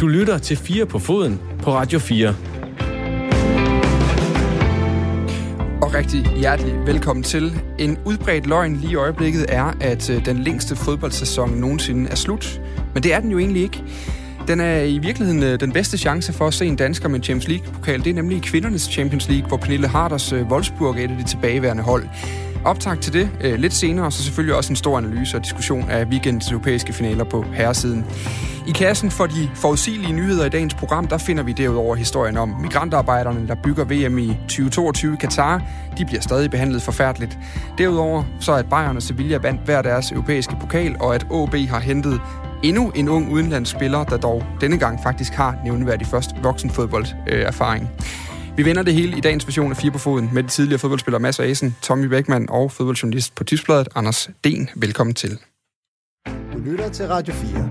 Du lytter til 4 på foden på Radio 4. Og rigtig hjertelig velkommen til. En udbredt løgn lige i øjeblikket er, at øh, den længste fodboldsæson nogensinde er slut. Men det er den jo egentlig ikke. Den er i virkeligheden øh, den bedste chance for at se en dansker med Champions League-pokal. Det er nemlig kvindernes Champions League, hvor Pernille Harders øh, Wolfsburg er et af de tilbageværende hold. Optag til det øh, lidt senere, og så selvfølgelig også en stor analyse og diskussion af weekendens europæiske finaler på herresiden. I kassen for de forudsigelige nyheder i dagens program, der finder vi derudover historien om migrantarbejderne, der bygger VM i 2022 i Katar. De bliver stadig behandlet forfærdeligt. Derudover så er at Bayern og Sevilla vandt hver deres europæiske pokal, og at OB har hentet endnu en ung udenlandsspiller, der dog denne gang faktisk har nævneværdig først voksenfodbolderfaring. Øh, vi vender det hele i dagens version af Fire på Foden med de tidligere fodboldspillere Mads Asen, Tommy Beckmann og fodboldjournalist på Tipsbladet, Anders Den. Velkommen til. Du lytter til Radio 4.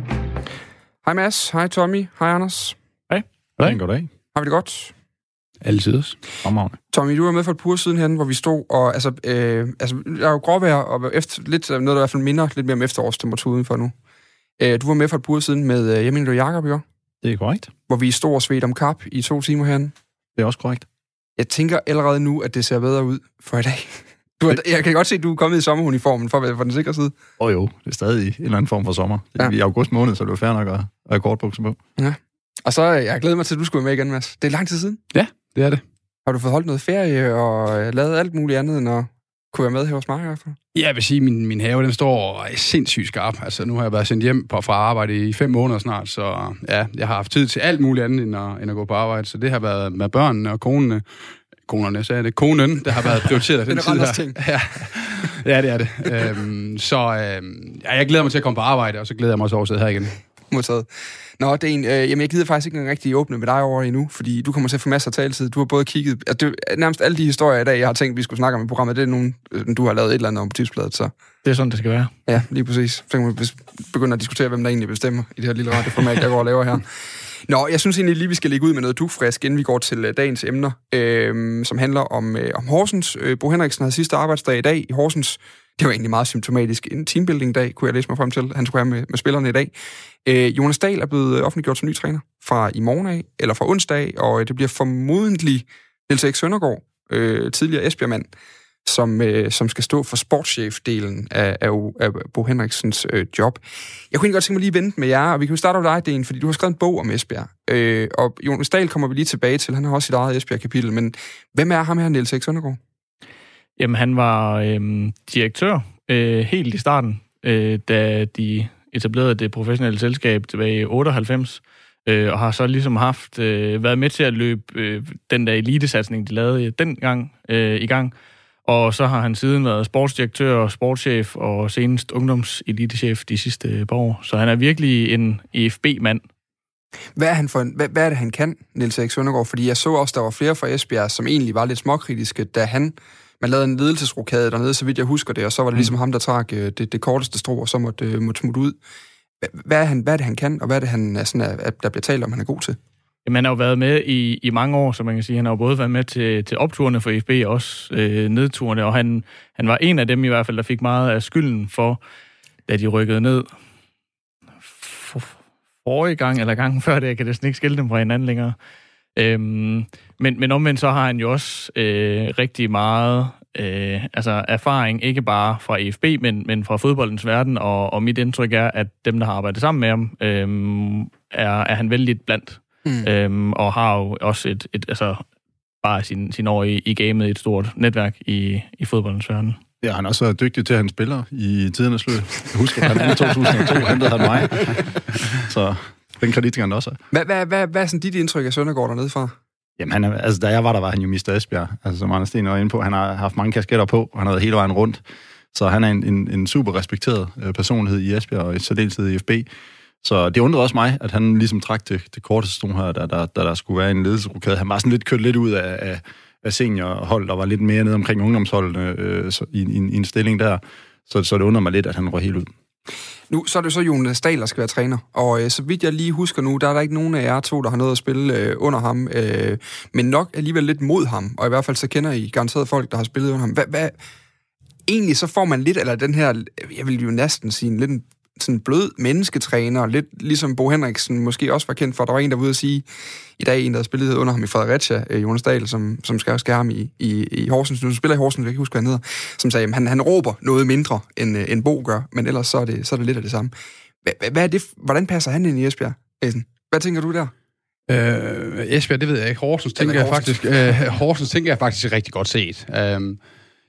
Hej Mads, hej Tommy, hej Anders. Hej. Hej. Goddag. Har vi det godt? Altid. Fremragende. Tommy, du var med for et par siden hen, hvor vi stod, og altså, øh, altså der er jo gråvejr, og efter, lidt, noget, der i hvert fald minder lidt mere om efterårstemperatur udenfor nu. Øh, du var med for et par siden med, øh, jeg mener, det var Jacob, jo? Det er korrekt. Hvor vi stod og svedte om kap i to timer herinde. Det er også korrekt. Jeg tænker allerede nu, at det ser bedre ud for i dag. Du er, jeg kan godt se, at du er kommet i sommeruniformen for, for den sikre side. Åh oh, jo, det er stadig en eller anden form for sommer. Det er Ja. ja. i august måned, så det er fair nok at have kortbukser på. Og så øh, jeg glæder mig til, at du skulle være med igen, Mads. Det er lang tid siden. Det er det. Har du fået holdt noget ferie og øh, lavet alt muligt andet, end at kunne være med her hos mig i hvert fald? Ja, jeg vil sige, at min, min have, den står sindssygt skarp. Altså, nu har jeg været sendt hjem på, fra arbejde i fem måneder snart, så ja, jeg har haft tid til alt muligt andet, end at, end at gå på arbejde. Så det har været med børnene og konene, konerne, sagde jeg det, konen, der har været prioriteret den er tid her. ting. Ja, ja, det er det. øhm, så øhm, ja, jeg glæder mig til at komme på arbejde, og så glæder jeg mig også over at sidde her igen. Modtaget. Nå, det er en, øh, jamen jeg gider faktisk ikke engang rigtig åbne med dig over endnu, fordi du kommer til at få masser af taletid. Du har både kigget... Altså, det, er nærmest alle de historier i dag, jeg har tænkt, vi skulle snakke om i programmet, det er nogen, øh, du har lavet et eller andet om på tipsbladet, så Det er sådan, det skal være. ja, lige præcis. Så kan man begynde at diskutere, hvem der egentlig bestemmer i det her lille radioformat, jeg går og laver her. Nå, jeg synes egentlig lige, vi skal lægge ud med noget dugfrisk, inden vi går til øh, dagens emner, øh, som handler om, øh, om Horsens. Øh, Bo Henriksen havde sidste arbejdsdag i dag i Horsens. Det var egentlig meget symptomatisk. En teambuilding-dag, kunne jeg læse mig frem til, han skulle have med, med spillerne i dag. Øh, Jonas Dahl er blevet offentliggjort som ny træner fra i morgen af, eller fra onsdag, og øh, det bliver formodentlig Niels Erik Søndergaard, øh, tidligere Esbjerg-mand, som, øh, som skal stå for sportschef-delen af, af, af Bo Henriksens øh, job. Jeg kunne egentlig godt tænke mig lige at vente med jer, og vi kan jo starte med dig, Den, fordi du har skrevet en bog om Esbjerg. Øh, og Jonas Dahl kommer vi lige tilbage til, han har også sit eget Esbjerg-kapitel, men hvem er ham her, Niels Erik Søndergaard? Jamen, han var øhm, direktør øh, helt i starten, øh, da de etablerede det professionelle selskab tilbage i 98, øh, og har så ligesom haft øh, været med til at løbe øh, den der elitesatsning, de lavede dengang øh, i gang. Og så har han siden været sportsdirektør og sportschef og senest ungdomselitechef de sidste øh, par år. Så han er virkelig en EFB-mand. Hvad er, han for en, hvad, hvad er det, han kan, Niels Erik Søndergaard? Fordi jeg så også, der var flere fra Esbjerg, som egentlig var lidt småkritiske, da han man lavede en ledelsesrokade dernede, så vidt jeg husker det, og så var det ligesom ham, der trak øh, det, det korteste strå, og så måtte, øh, måtte smutte ud. Hva- Hvad er, han, hvad er det, han kan, og hvad er det, han er sådan, er, der bliver talt om, han er god til? Jamen, han har jo været med i, i mange år, så man kan sige. Han har jo både været med til, til opturene for FB og også øh, nedturene, og han, han var en af dem i hvert fald, der fik meget af skylden for, da de rykkede ned for, forrige gang, eller gangen før det, jeg kan næsten ikke skille dem fra hinanden længere. Øhm, men, men omvendt så har han jo også øh, rigtig meget øh, altså erfaring, ikke bare fra EFB, men, men fra fodboldens verden, og, og mit indtryk er, at dem, der har arbejdet sammen med ham, øh, er, er han vældig blandt Mm. øhm, og har jo også et, et altså, bare sin, sin år i, i gamet et stort netværk i, i fodboldens verden. Ja, han er også dygtig til at han spiller i tidernes løb. Jeg husker, at han i 2002 hentede han mig. Så den kredit skal han også have. Hvad, hvad, hvad, hvad er sådan dit indtryk af Søndergaard dernede fra? Jamen, han er, altså, da jeg var der, var han jo Mr. Esbjerg. Altså, som Anders Sten var inde på. Han har haft mange kasketter på, og han har været hele vejen rundt. Så han er en, en, en super respekteret øh, personlighed i Esbjerg, og i særdeleshed i FB. Så det undrede også mig, at han ligesom trak til det korteste stone her, da der, der, der skulle være en ledelsesrokade. Han var sådan lidt kørt lidt ud af, af, af seniorhold, der var lidt mere nede omkring ungdomsholdene øh, så, i, i, i, en stilling der. Så, så det undrer mig lidt, at han røg helt ud. Nu så er det så Jonas Dahl, der skal være træner, og øh, så vidt jeg lige husker nu, der er der ikke nogen af jer to, der har noget at spille øh, under ham, øh, men nok alligevel lidt mod ham, og i hvert fald så kender I garanteret folk, der har spillet under ham. Hvad, hvad, egentlig så får man lidt, eller den her, jeg vil jo næsten sige, en lidt en sådan blød mennesketræner, lidt ligesom Bo Henriksen måske også var kendt for. Der var en, der var ude at sige, i dag en, der spillede under ham i Fredericia, øh, Jonas Dahl, som, som skal også ham i, i, i Horsens. Nu spiller i Horsens, jeg kan ikke huske, hvad han hedder, som sagde, at han, han råber noget mindre, end, øh, end Bo gør, men ellers så er det, så er det lidt af det samme. Hvad, er det, hvordan passer han ind i Esbjerg, Essen? Hvad tænker du der? Øh, Esbjerg, det ved jeg ikke. Horsens tænker, jeg faktisk, øh, Horsens tænker jeg faktisk rigtig godt set. Øh,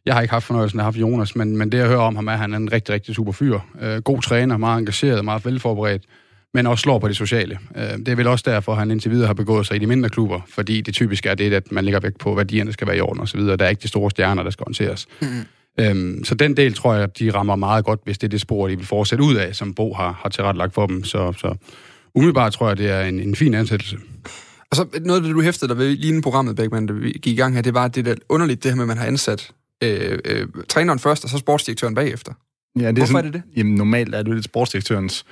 jeg har ikke haft fornøjelsen af at have Jonas, men, men det jeg hører om ham er, at han er en rigtig, rigtig super fyr. Øh, god træner, meget engageret, meget velforberedt, men også slår på det sociale. Øh, det er vel også derfor, at han indtil videre har begået sig i de mindre klubber, fordi det typisk er det, at man lægger vægt på, værdierne skal være i orden osv. Der er ikke de store stjerner, der skal håndteres. Mm. Øhm, så den del tror jeg, de rammer meget godt, hvis det er det spor, de vil fortsætte ud af, som Bo har, har tilrettelagt for dem. Så, så umiddelbart tror jeg, det er en, en fin ansættelse. Og så noget du hæftede dig ved lige inden programmet, Beckmann, der gik i gang her, det var det der underligt, det her med, at man har ansat øh, øh, træneren først, og så sportsdirektøren bagefter. Ja, det er Hvorfor sådan, er det det? Jamen, normalt er det lidt sportsdirektørens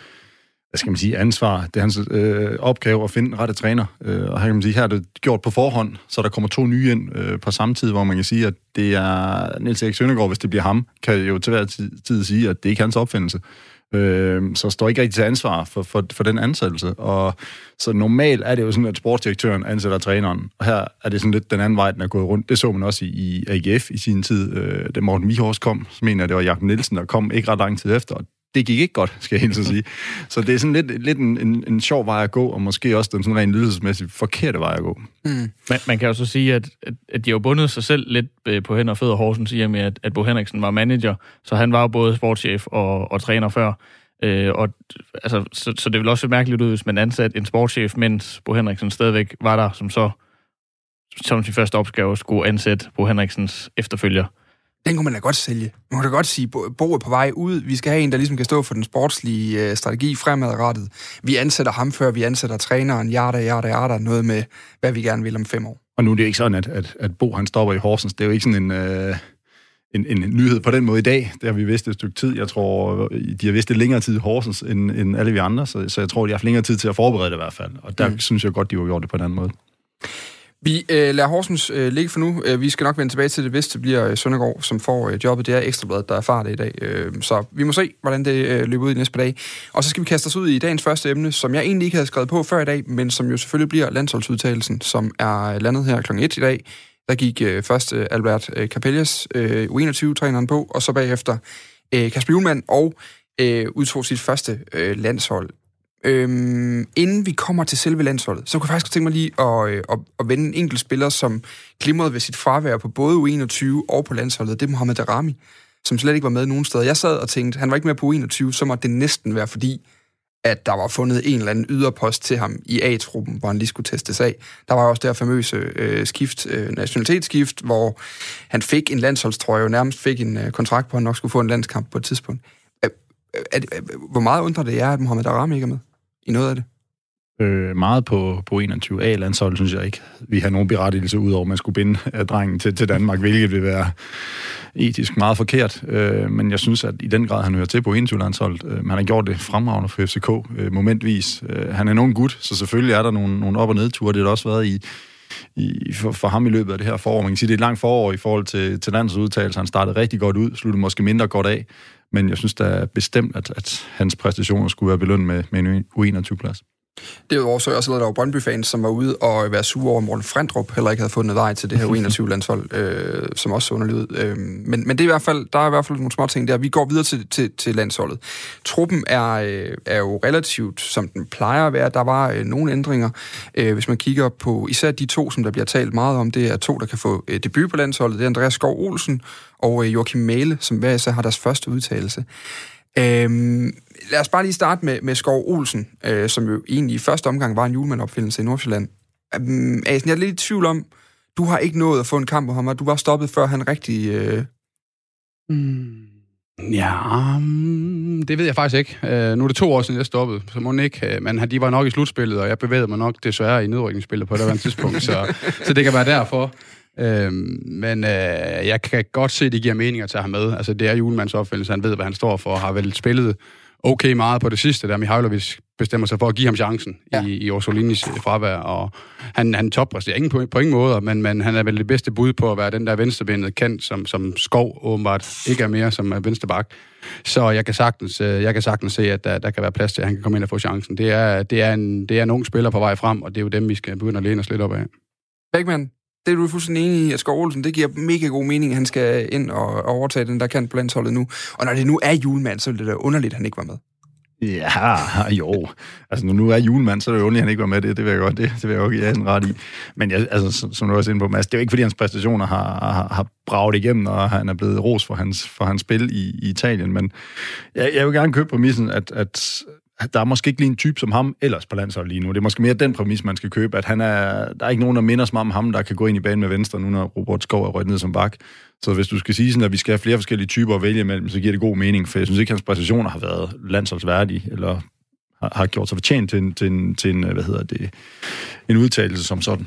hvad skal man sige, ansvar. Det er hans øh, opgave at finde rette træner. Øh, og her kan man sige, her er det gjort på forhånd, så der kommer to nye ind øh, på samme tid, hvor man kan sige, at det er Niels Erik Søndergaard, hvis det bliver ham, kan jo til hver tid, tid sige, at det ikke er hans opfindelse. Øh, så står ikke rigtig til ansvar for, for, for den ansættelse. Og så normalt er det jo sådan, at sportsdirektøren ansætter træneren. Og her er det sådan lidt den anden vej, den er gået rundt. Det så man også i, i AGF i sin tid. Øh, da Morten Vihors kom, så mener jeg, det var Jakob Nielsen, der kom ikke ret lang tid efter. Og det gik ikke godt, skal jeg helt så sige. Så det er sådan lidt, lidt en, en, en sjov vej at gå, og måske også den sådan rent ledelsesmæssigt forkerte vej at gå. Mm. Man, man kan jo så sige, at, at, at de har bundet sig selv lidt øh, på hænder og fødder Horsens, i og med, at, at Bo Henriksen var manager, så han var jo både sportschef og, og træner før. Øh, og, altså, så, så det vil også se mærkeligt ud, hvis man ansat en sportschef, mens Bo Henriksen stadigvæk var der, som så som sin første opgave skulle ansætte Bo Henriksens efterfølger. Den kunne man da godt sælge. Man kan da godt sige, Bo er på vej ud. Vi skal have en, der ligesom kan stå for den sportslige øh, strategi fremadrettet. Vi ansætter ham, før vi ansætter træneren. Jarda, jarda, jarda. Noget med, hvad vi gerne vil om fem år. Og nu er det ikke sådan, at, at, at Bo han stopper i Horsens. Det er jo ikke sådan en... Øh en, en nyhed på den måde i dag. Det har vi vidst et stykke tid. Jeg tror, de har vidst det længere tid i Horsens, end, end alle vi andre, så, så jeg tror, de har haft længere tid til at forberede det i hvert fald. Og der mm. synes jeg godt, de har gjort det på en anden måde. Vi øh, lader Horsens øh, ligge for nu. Øh, vi skal nok vende tilbage til det, hvis det bliver øh, Søndergaard, som får øh, jobbet. Det er Ekstrabladet, der erfarer det i dag. Øh, så vi må se, hvordan det øh, løber ud i næste par dage. Og så skal vi kaste os ud i dagens første emne, som jeg egentlig ikke havde skrevet på før i dag, men som jo selvfølgelig bliver landsholdsudtagelsen, som er landet her kl. 1 i dag. Der gik øh, først øh, Albert øh, Capellas, øh, U21-træneren på, og så bagefter øh, Kasper Julemand, og øh, udtog sit første øh, landshold. Øhm, inden vi kommer til selve landsholdet, så kunne jeg faktisk tænke mig lige at, øh, at, at vende en enkelt spiller, som glimrede ved sit fravær på både U21 og på landsholdet. Det er Mohamed Darami, som slet ikke var med nogen steder. Jeg sad og tænkte, han var ikke med på U21, så må det næsten være fordi, at der var fundet en eller anden yderpost til ham i A-truppen, hvor han lige skulle testes af. Der var også det her famøse øh, skift, øh, nationalitetsskift, hvor han fik en landsholdstrøje, og nærmest fik en øh, kontrakt på, at han nok skulle få en landskamp på et tidspunkt. Øh, øh, er, er, er, øh, hvor meget undrer det er, at Mohamed Aram ikke er med i noget af det? Øh, meget på, på 21A-landshold, synes jeg ikke. Vi har nogen berettigelse ud over, at man skulle binde øh, drengen til, til Danmark, hvilket vil være etisk meget forkert. Øh, men jeg synes, at i den grad, han hører til på 21-landsholdet. Øh, han har gjort det fremragende for FCK øh, momentvis. Øh, han er nogen gut, så selvfølgelig er der nogle, nogle op- og nedture. Det har også været i, i, for, for ham i løbet af det her forår. Man kan sige, det er et langt forår i forhold til, til landets udtalelse. Han startede rigtig godt ud, sluttede måske mindre godt af. Men jeg synes da bestemt, at, at hans præstationer skulle være belønnet med, med en U21-plads. Derudover så er også der var Brøndby-fans, som var ude og være sure over, at Morten Frendrup heller ikke havde fundet vej til det her U21-landshold, øh, som også så underligt ud. Øh, men, men det er i hvert fald, der er i hvert fald nogle små ting der. Vi går videre til, til, til landsholdet. Truppen er, øh, er jo relativt, som den plejer at være. Der var øh, nogle ændringer. Øh, hvis man kigger på især de to, som der bliver talt meget om, det er to, der kan få øh, debut på landsholdet. Det er Andreas Skov Olsen og øh, Joachim Male, som hver især har deres første udtalelse. Øhm, lad os bare lige starte med, med Skov Olsen, øh, som jo egentlig i første omgang var en julemandopfindelse i Nordsjælland. Øhm, Asen, jeg er lidt i tvivl om, du har ikke nået at få en kamp på ham, og du var stoppet, før han rigtig... Øh... Mm. Ja, um, det ved jeg faktisk ikke. Uh, nu er det to år siden, jeg stoppede, så må ikke. Uh, men de var nok i slutspillet, og jeg bevægede mig nok desværre i nedrykningsspillet på et eller andet tidspunkt, så, så det kan være derfor. Uh, men uh, jeg kan godt se, at det giver mening at tage ham med. Altså, det er julemands opfindelse, han ved, hvad han står for, og har vel spillet okay meget på det sidste, der Mihailovic bestemmer sig for at give ham chancen ja. i, i Orsolinis fravær, og han, han toppræsterer ingen på, på ingen måde, men, men han er vel det bedste bud på at være den der venstrebenet kant, som, som Skov åbenbart ikke er mere som er venstreback. Så jeg kan sagtens, øh, jeg kan sagtens se, at der, der kan være plads til, at han kan komme ind og få chancen. Det er, det, er en, det er en ung spiller på vej frem, og det er jo dem, vi skal begynde at læne os lidt op af. Beckmann, det er du fuldstændig enig i, at Skov Olsen, det giver mega god mening, at han skal ind og overtage den der kant på landsholdet nu. Og når det nu er julemand, så er det da underligt, at han ikke var med. Ja, jo. Altså, nu, nu er julemand, så er det jo ondt, at han ikke var med det. Det vil jeg godt, det, det vil jeg godt give en ret i. Men jeg, altså, som du også inde på, Mads, det er jo ikke, fordi hans præstationer har, har, har braget igennem, og han er blevet ros for hans, for hans spil i, i Italien. Men jeg, jeg vil gerne købe præmissen, at, at der er måske ikke lige en type som ham ellers på landsholdet lige nu. Det er måske mere den præmis, man skal købe, at han er, der er ikke nogen, der minder så meget om ham, der kan gå ind i banen med venstre, nu når Robert Skov er rødt ned som bak. Så hvis du skal sige sådan, at vi skal have flere forskellige typer at vælge imellem, så giver det god mening, for jeg synes ikke, at hans præstationer har været landsholdsværdige, eller har, har gjort sig fortjent til en, til en, til en, øh, hvad hedder det, en udtalelse som sådan.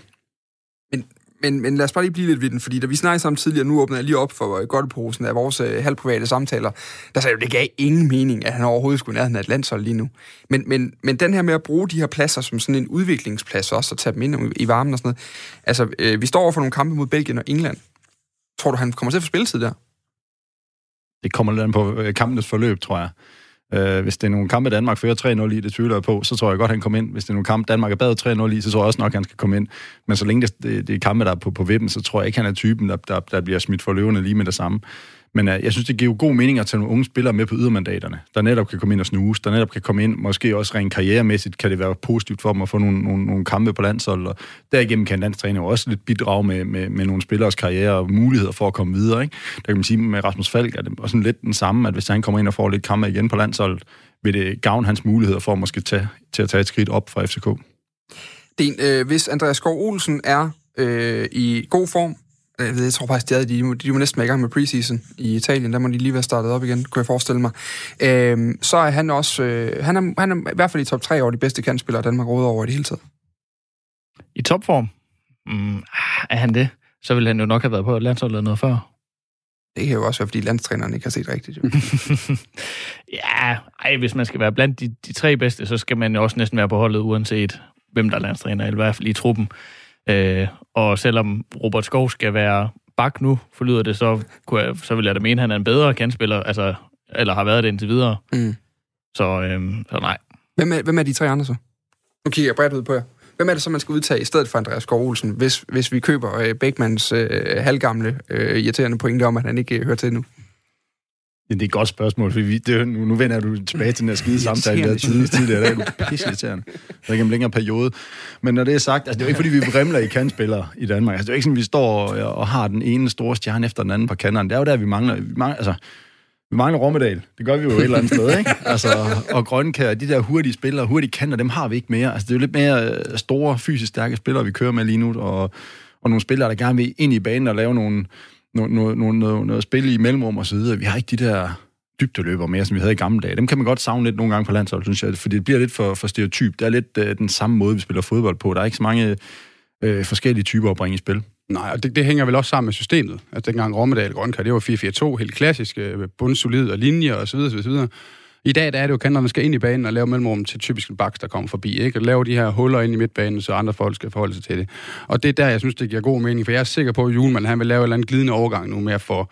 Men, men, lad os bare lige blive lidt ved den, fordi da vi snakkede sammen tidligere, nu åbner jeg lige op for øh, godteposen af vores øh, halvprivate samtaler, der sagde jo, det gav ingen mening, at han overhovedet skulle nærheden af et landshold lige nu. Men, men, men den her med at bruge de her pladser som sådan en udviklingsplads også, og tage dem ind i varmen og sådan noget. Altså, øh, vi står over for nogle kampe mod Belgien og England. Tror du, han kommer til at få spilletid der? Det kommer lidt an på øh, kampenes forløb, tror jeg. Øh, hvis det er nogle kampe, Danmark fører 3-0 i, det tvivler jeg på, så tror jeg godt, han kommer ind. Hvis det er nogle kampe, Danmark er bad 3-0 i, så tror jeg også nok, han skal komme ind. Men så længe det, det, det er kampe, der er på, på vippen, så tror jeg ikke, han er typen, der, der, der bliver smidt for løvende lige med det samme. Men uh, jeg synes, det giver jo god mening at tage nogle unge spillere med på ydermandaterne, der netop kan komme ind og snuse, der netop kan komme ind, måske også rent karrieremæssigt, kan det være positivt for dem at få nogle, nogle, nogle kampe på landshold, og derigennem kan landstræner jo også lidt bidrage med, med, med nogle spillers karriere og muligheder for at komme videre. Ikke? Der kan man sige, med Rasmus Falk er det også lidt den samme, at hvis han kommer ind og får lidt kampe igen på landsholdet, vil det gavne hans muligheder for at måske tage, til at tage et skridt op fra FCK. Den, øh, hvis Andreas Skov Olsen er øh, i god form, jeg, ved, jeg tror faktisk, de, de, de, må næsten være i gang med preseason i Italien. Der må de lige være startet op igen, kunne jeg forestille mig. Øh, så er han også... Øh, han, er, han er i hvert fald i top 3 over de bedste kandspillere, Danmark råder over i det hele taget. I topform? Mm, er han det? Så ville han jo nok have været på landsholdet noget før. Det kan jo også være, fordi landstræneren ikke har set rigtigt. Jo. ja, ej, hvis man skal være blandt de, de tre bedste, så skal man jo også næsten være på holdet, uanset hvem der er landstræner, eller i hvert fald i truppen. Øh, og selvom Robert Skov skal være bak nu, forlyder det, så, kunne jeg, så vil jeg da mene, at han er en bedre kandspiller, altså, eller har været det indtil videre. Mm. Så, øh, så nej. Hvem er, hvem er de tre andre så? Nu kigger jeg bredt ud på jer. Hvem er det så, man skal udtage i stedet for Andreas Skov Olsen, hvis, hvis vi køber øh, Beckmans øh, halvgamle øh, irriterende pointe om, at han ikke øh, hører til nu? Ja, det er et godt spørgsmål, for vi, det, nu, nu vender du tilbage til den her skide samtale, havde tidligere. tidligere. Det er jo pisseirriterende. Det er ikke en længere periode. Men når det er sagt, altså, det er jo ikke, fordi vi vrimler i kandspillere i Danmark. Altså, det er jo ikke sådan, vi står og, og har den ene store stjerne efter den anden på kanderen. Det er jo der, vi mangler... Vi mangler altså, vi mangler Rommedal. Det gør vi jo et eller andet sted, ikke? Altså, og Grønkær, de der hurtige spillere, hurtige kanter, dem har vi ikke mere. Altså, det er jo lidt mere øh, store, fysisk stærke spillere, vi kører med lige nu, og, og nogle spillere, der gerne vil ind i banen og lave nogle, noget, noget, noget, noget, noget spil i mellemrum og så videre. Vi har ikke de der dybdeløber mere, som vi havde i gamle dage. Dem kan man godt savne lidt nogle gange på landsholdet, synes jeg, fordi det bliver lidt for, for stereotyp. Det er lidt uh, den samme måde, vi spiller fodbold på. Der er ikke så mange uh, forskellige typer at bringe i spil. Nej, og det, det hænger vel også sammen med systemet. Altså dengang Rommedal Grønkær, det var 4-4-2, helt klassisk, øh, bundsolid og linjer og så videre, så videre. I dag der er det jo, at kanterne skal ind i banen og lave mellemrum til typisk en baks, der kommer forbi. Ikke? Og lave de her huller ind i midtbanen, så andre folk skal forholde sig til det. Og det er der, jeg synes, det giver god mening, for jeg er sikker på, at Julemand han vil lave en eller anden glidende overgang nu med at få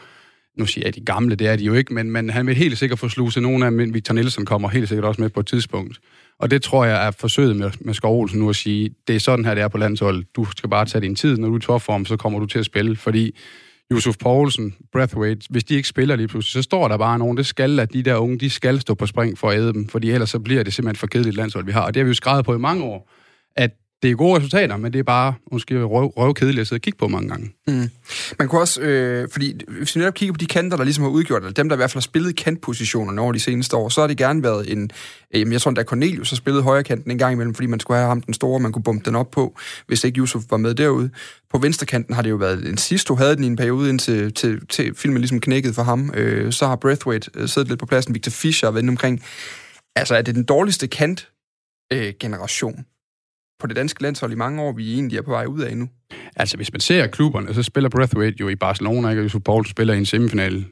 nu siger jeg de gamle, det er de jo ikke, men, men han vil helt sikkert få sluset nogle af dem. Victor Nielsen kommer helt sikkert også med på et tidspunkt. Og det tror jeg er forsøget med, med Skov Olsen nu at sige, det er sådan her, det er på landsholdet. Du skal bare tage din tid, når du er i topform, så kommer du til at spille, fordi Yusuf Poulsen, Breathwaite, hvis de ikke spiller lige pludselig, så står der bare nogen, det skal, at de der unge, de skal stå på spring for at æde dem, fordi ellers så bliver det simpelthen for kedeligt landshold, vi har. Og det har vi jo skrevet på i mange år, at det er gode resultater, men det er bare måske røv, røvkedeligt at sidde og kigge på mange gange. Mm. Man kunne også, øh, fordi hvis vi netop kigger på de kanter, der ligesom har udgjort, eller dem, der i hvert fald har spillet kantpositionerne over de seneste år, så har det gerne været en, øh, jeg tror da Cornelius har spillet højre kanten en gang imellem, fordi man skulle have ham den store, man kunne bumpe den op på, hvis ikke Yusuf var med derude. På venstrekanten har det jo været en sidst, havde den i en periode, indtil til, til filmen ligesom knækkede for ham. Øh, så har Breathwaite øh, siddet lidt på pladsen, Victor Fischer har været omkring. Altså, er det den dårligste kant øh, generation, på det danske landshold i mange år, vi egentlig er på vej ud af nu? Altså, hvis man ser klubberne, så spiller Breathwaite jo i Barcelona, ikke? Og Yusuf Paul spiller i en semifinal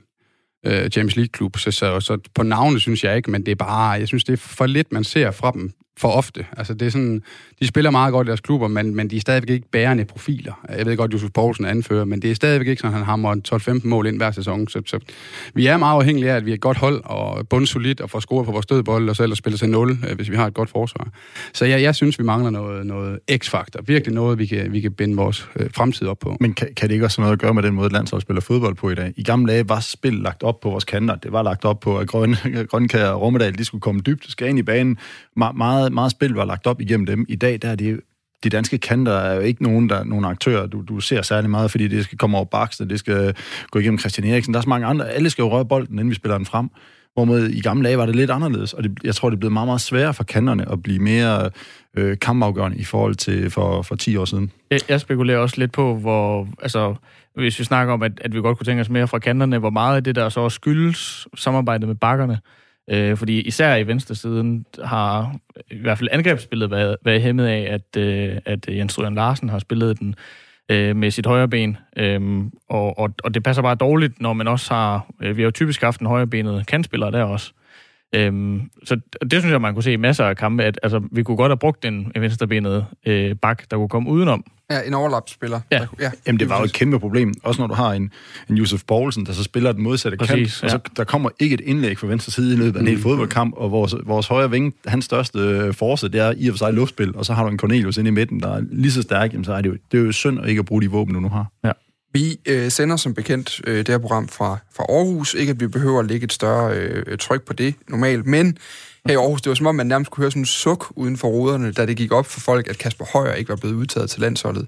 øh, James League-klub. Så, så, så på navnet synes jeg ikke, men det er bare, jeg synes, det er for lidt, man ser fra dem for ofte. Altså, det er sådan, de spiller meget godt i deres klubber, men, men de er stadigvæk ikke bærende profiler. Jeg ved godt, Josef Poulsen anfører, men det er stadigvæk ikke sådan, at han hammer 12-15 mål ind hver sæson. Så, så vi er meget afhængige af, at vi er et godt hold og bundsolidt og får scoret på vores dødbold og så ellers spiller til 0, øh, hvis vi har et godt forsvar. Så jeg, jeg synes, vi mangler noget, noget x-faktor. Virkelig noget, vi kan, vi kan binde vores øh, fremtid op på. Men kan, kan det ikke også have noget at gøre med den måde, landsholdet spiller fodbold på i dag? I gamle dage var spil lagt op på vores kanter. Det var lagt op på, at Grøn, Grønkær og Rommedal, de skulle komme dybt, skal ind i banen. Me- meget, meget spil var lagt op igennem dem. I dag, der er det de danske kanter er jo ikke nogen, der, nogen aktører, du, du ser særlig meget, fordi det skal komme over baksen, det skal gå igennem Christian Eriksen. Der er så mange andre. Alle skal jo røre bolden, inden vi spiller den frem. Hvorimod i gamle dage var det lidt anderledes, og det, jeg tror, det er blevet meget, meget sværere for kanterne at blive mere øh, kampafgørende i forhold til for, for 10 år siden. Jeg, jeg spekulerer også lidt på, hvor, altså, hvis vi snakker om, at, at vi godt kunne tænke os mere fra kanterne, hvor meget af det der så skyldes samarbejdet med bakkerne. Øh, fordi især i venstresiden har i hvert fald angrebsspillet været, været hæmmet af, at, øh, at Jens Røden Larsen har spillet den øh, med sit højre ben. Øh, og, og, og det passer bare dårligt, når man også har... Øh, vi har jo typisk haft en højrebenet kantspiller der også. Øhm, så det synes jeg, man kunne se i masser af kampe, at altså, vi kunne godt have brugt en, en venstrebenet øh, bak, der kunne komme udenom. Ja, en overlapspiller. Ja. Der, ja. Jamen, det var jo et kæmpe problem. Også når du har en, en Josef Poulsen, der så spiller den modsatte Præcis, kant, og så der kommer ikke et indlæg fra venstre side i løbet af en hel fodboldkamp, og vores, vores højre ving, hans største øh, force, det er i og for sig luftspil, og så har du en Cornelius inde i midten, der er lige så stærk, jamen, så er det jo, det er jo synd at ikke at bruge de våben, du nu har. Vi øh, sender som bekendt øh, det her program fra, fra Aarhus. Ikke at vi behøver at lægge et større øh, tryk på det normalt, men her i Aarhus, det var som om, man nærmest kunne høre sådan en suk uden for ruderne, da det gik op for folk, at Kasper Højer ikke var blevet udtaget til landsholdet.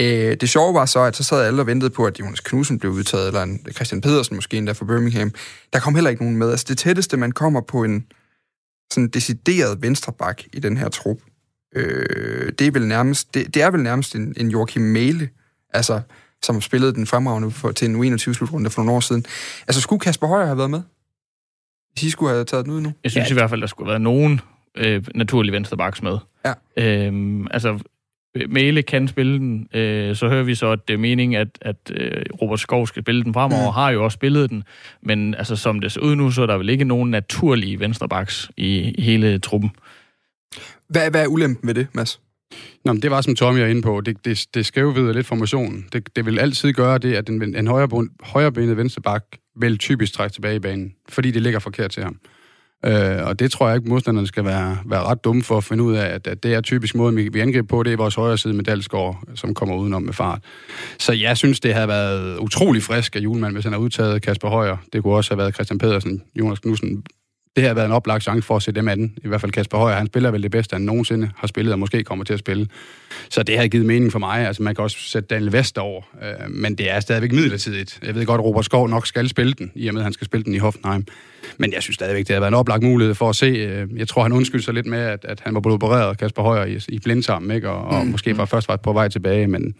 Øh, det sjove var så, at så sad alle og ventede på, at Jonas Knudsen blev udtaget, eller en Christian Pedersen måske endda fra Birmingham. Der kom heller ikke nogen med. Altså det tætteste, man kommer på en sådan decideret venstreback i den her trup, øh, det er vel nærmest, det, det er vel nærmest en, en Joachim Mæle, altså som spillede den fremragende for, til en U21-slutrunde for nogle år siden. Altså, skulle Kasper Højer have været med? Hvis I skulle have taget den ud nu? Jeg synes ja. i hvert fald, der skulle være nogen øh, naturlige venstrebacks med. Ja. Øhm, altså, Mæle kan spille den, øh, så hører vi så, at det er meningen, at, at øh, Robert Skov skal spille den fremover, mm. har jo også spillet den, men altså, som det ser ud nu, så er der vel ikke nogen naturlige venstrebacks i, i hele truppen. Hvad, hvad er ulempen ved det, Mads? Nå, men det var, som Tommy er inde på, det, det, det skævvider lidt formationen. Det, det vil altid gøre det, at en, en højre, højrebenet venstreback vil typisk trække tilbage i banen, fordi det ligger forkert til ham. Øh, og det tror jeg ikke, modstanderne skal være, være ret dumme for at finde ud af, at, at det er typisk måden, vi, vi angriber på, det er vores højre side med Dalsgaard, som kommer udenom med fart. Så jeg synes, det havde været utrolig frisk af Julemand, hvis han havde udtaget Kasper Højer. Det kunne også have været Christian Pedersen, Jonas Knudsen, det har været en oplagt chance for at se dem anden. I hvert fald Kasper Højer, han spiller vel det bedste, han nogensinde har spillet, og måske kommer til at spille. Så det har givet mening for mig. Altså, man kan også sætte Daniel Vest over, øh, men det er stadigvæk midlertidigt. Jeg ved godt, at Robert Skov nok skal spille den, i og med, at han skal spille den i Hoffenheim. Men jeg synes stadigvæk, det har været en oplagt mulighed for at se. Øh, jeg tror, han undskyldte sig lidt med, at, at han var blevet opereret, Kasper Højer, i, i blindtarm, ikke? Og, og mm. måske var først var på vej tilbage. Men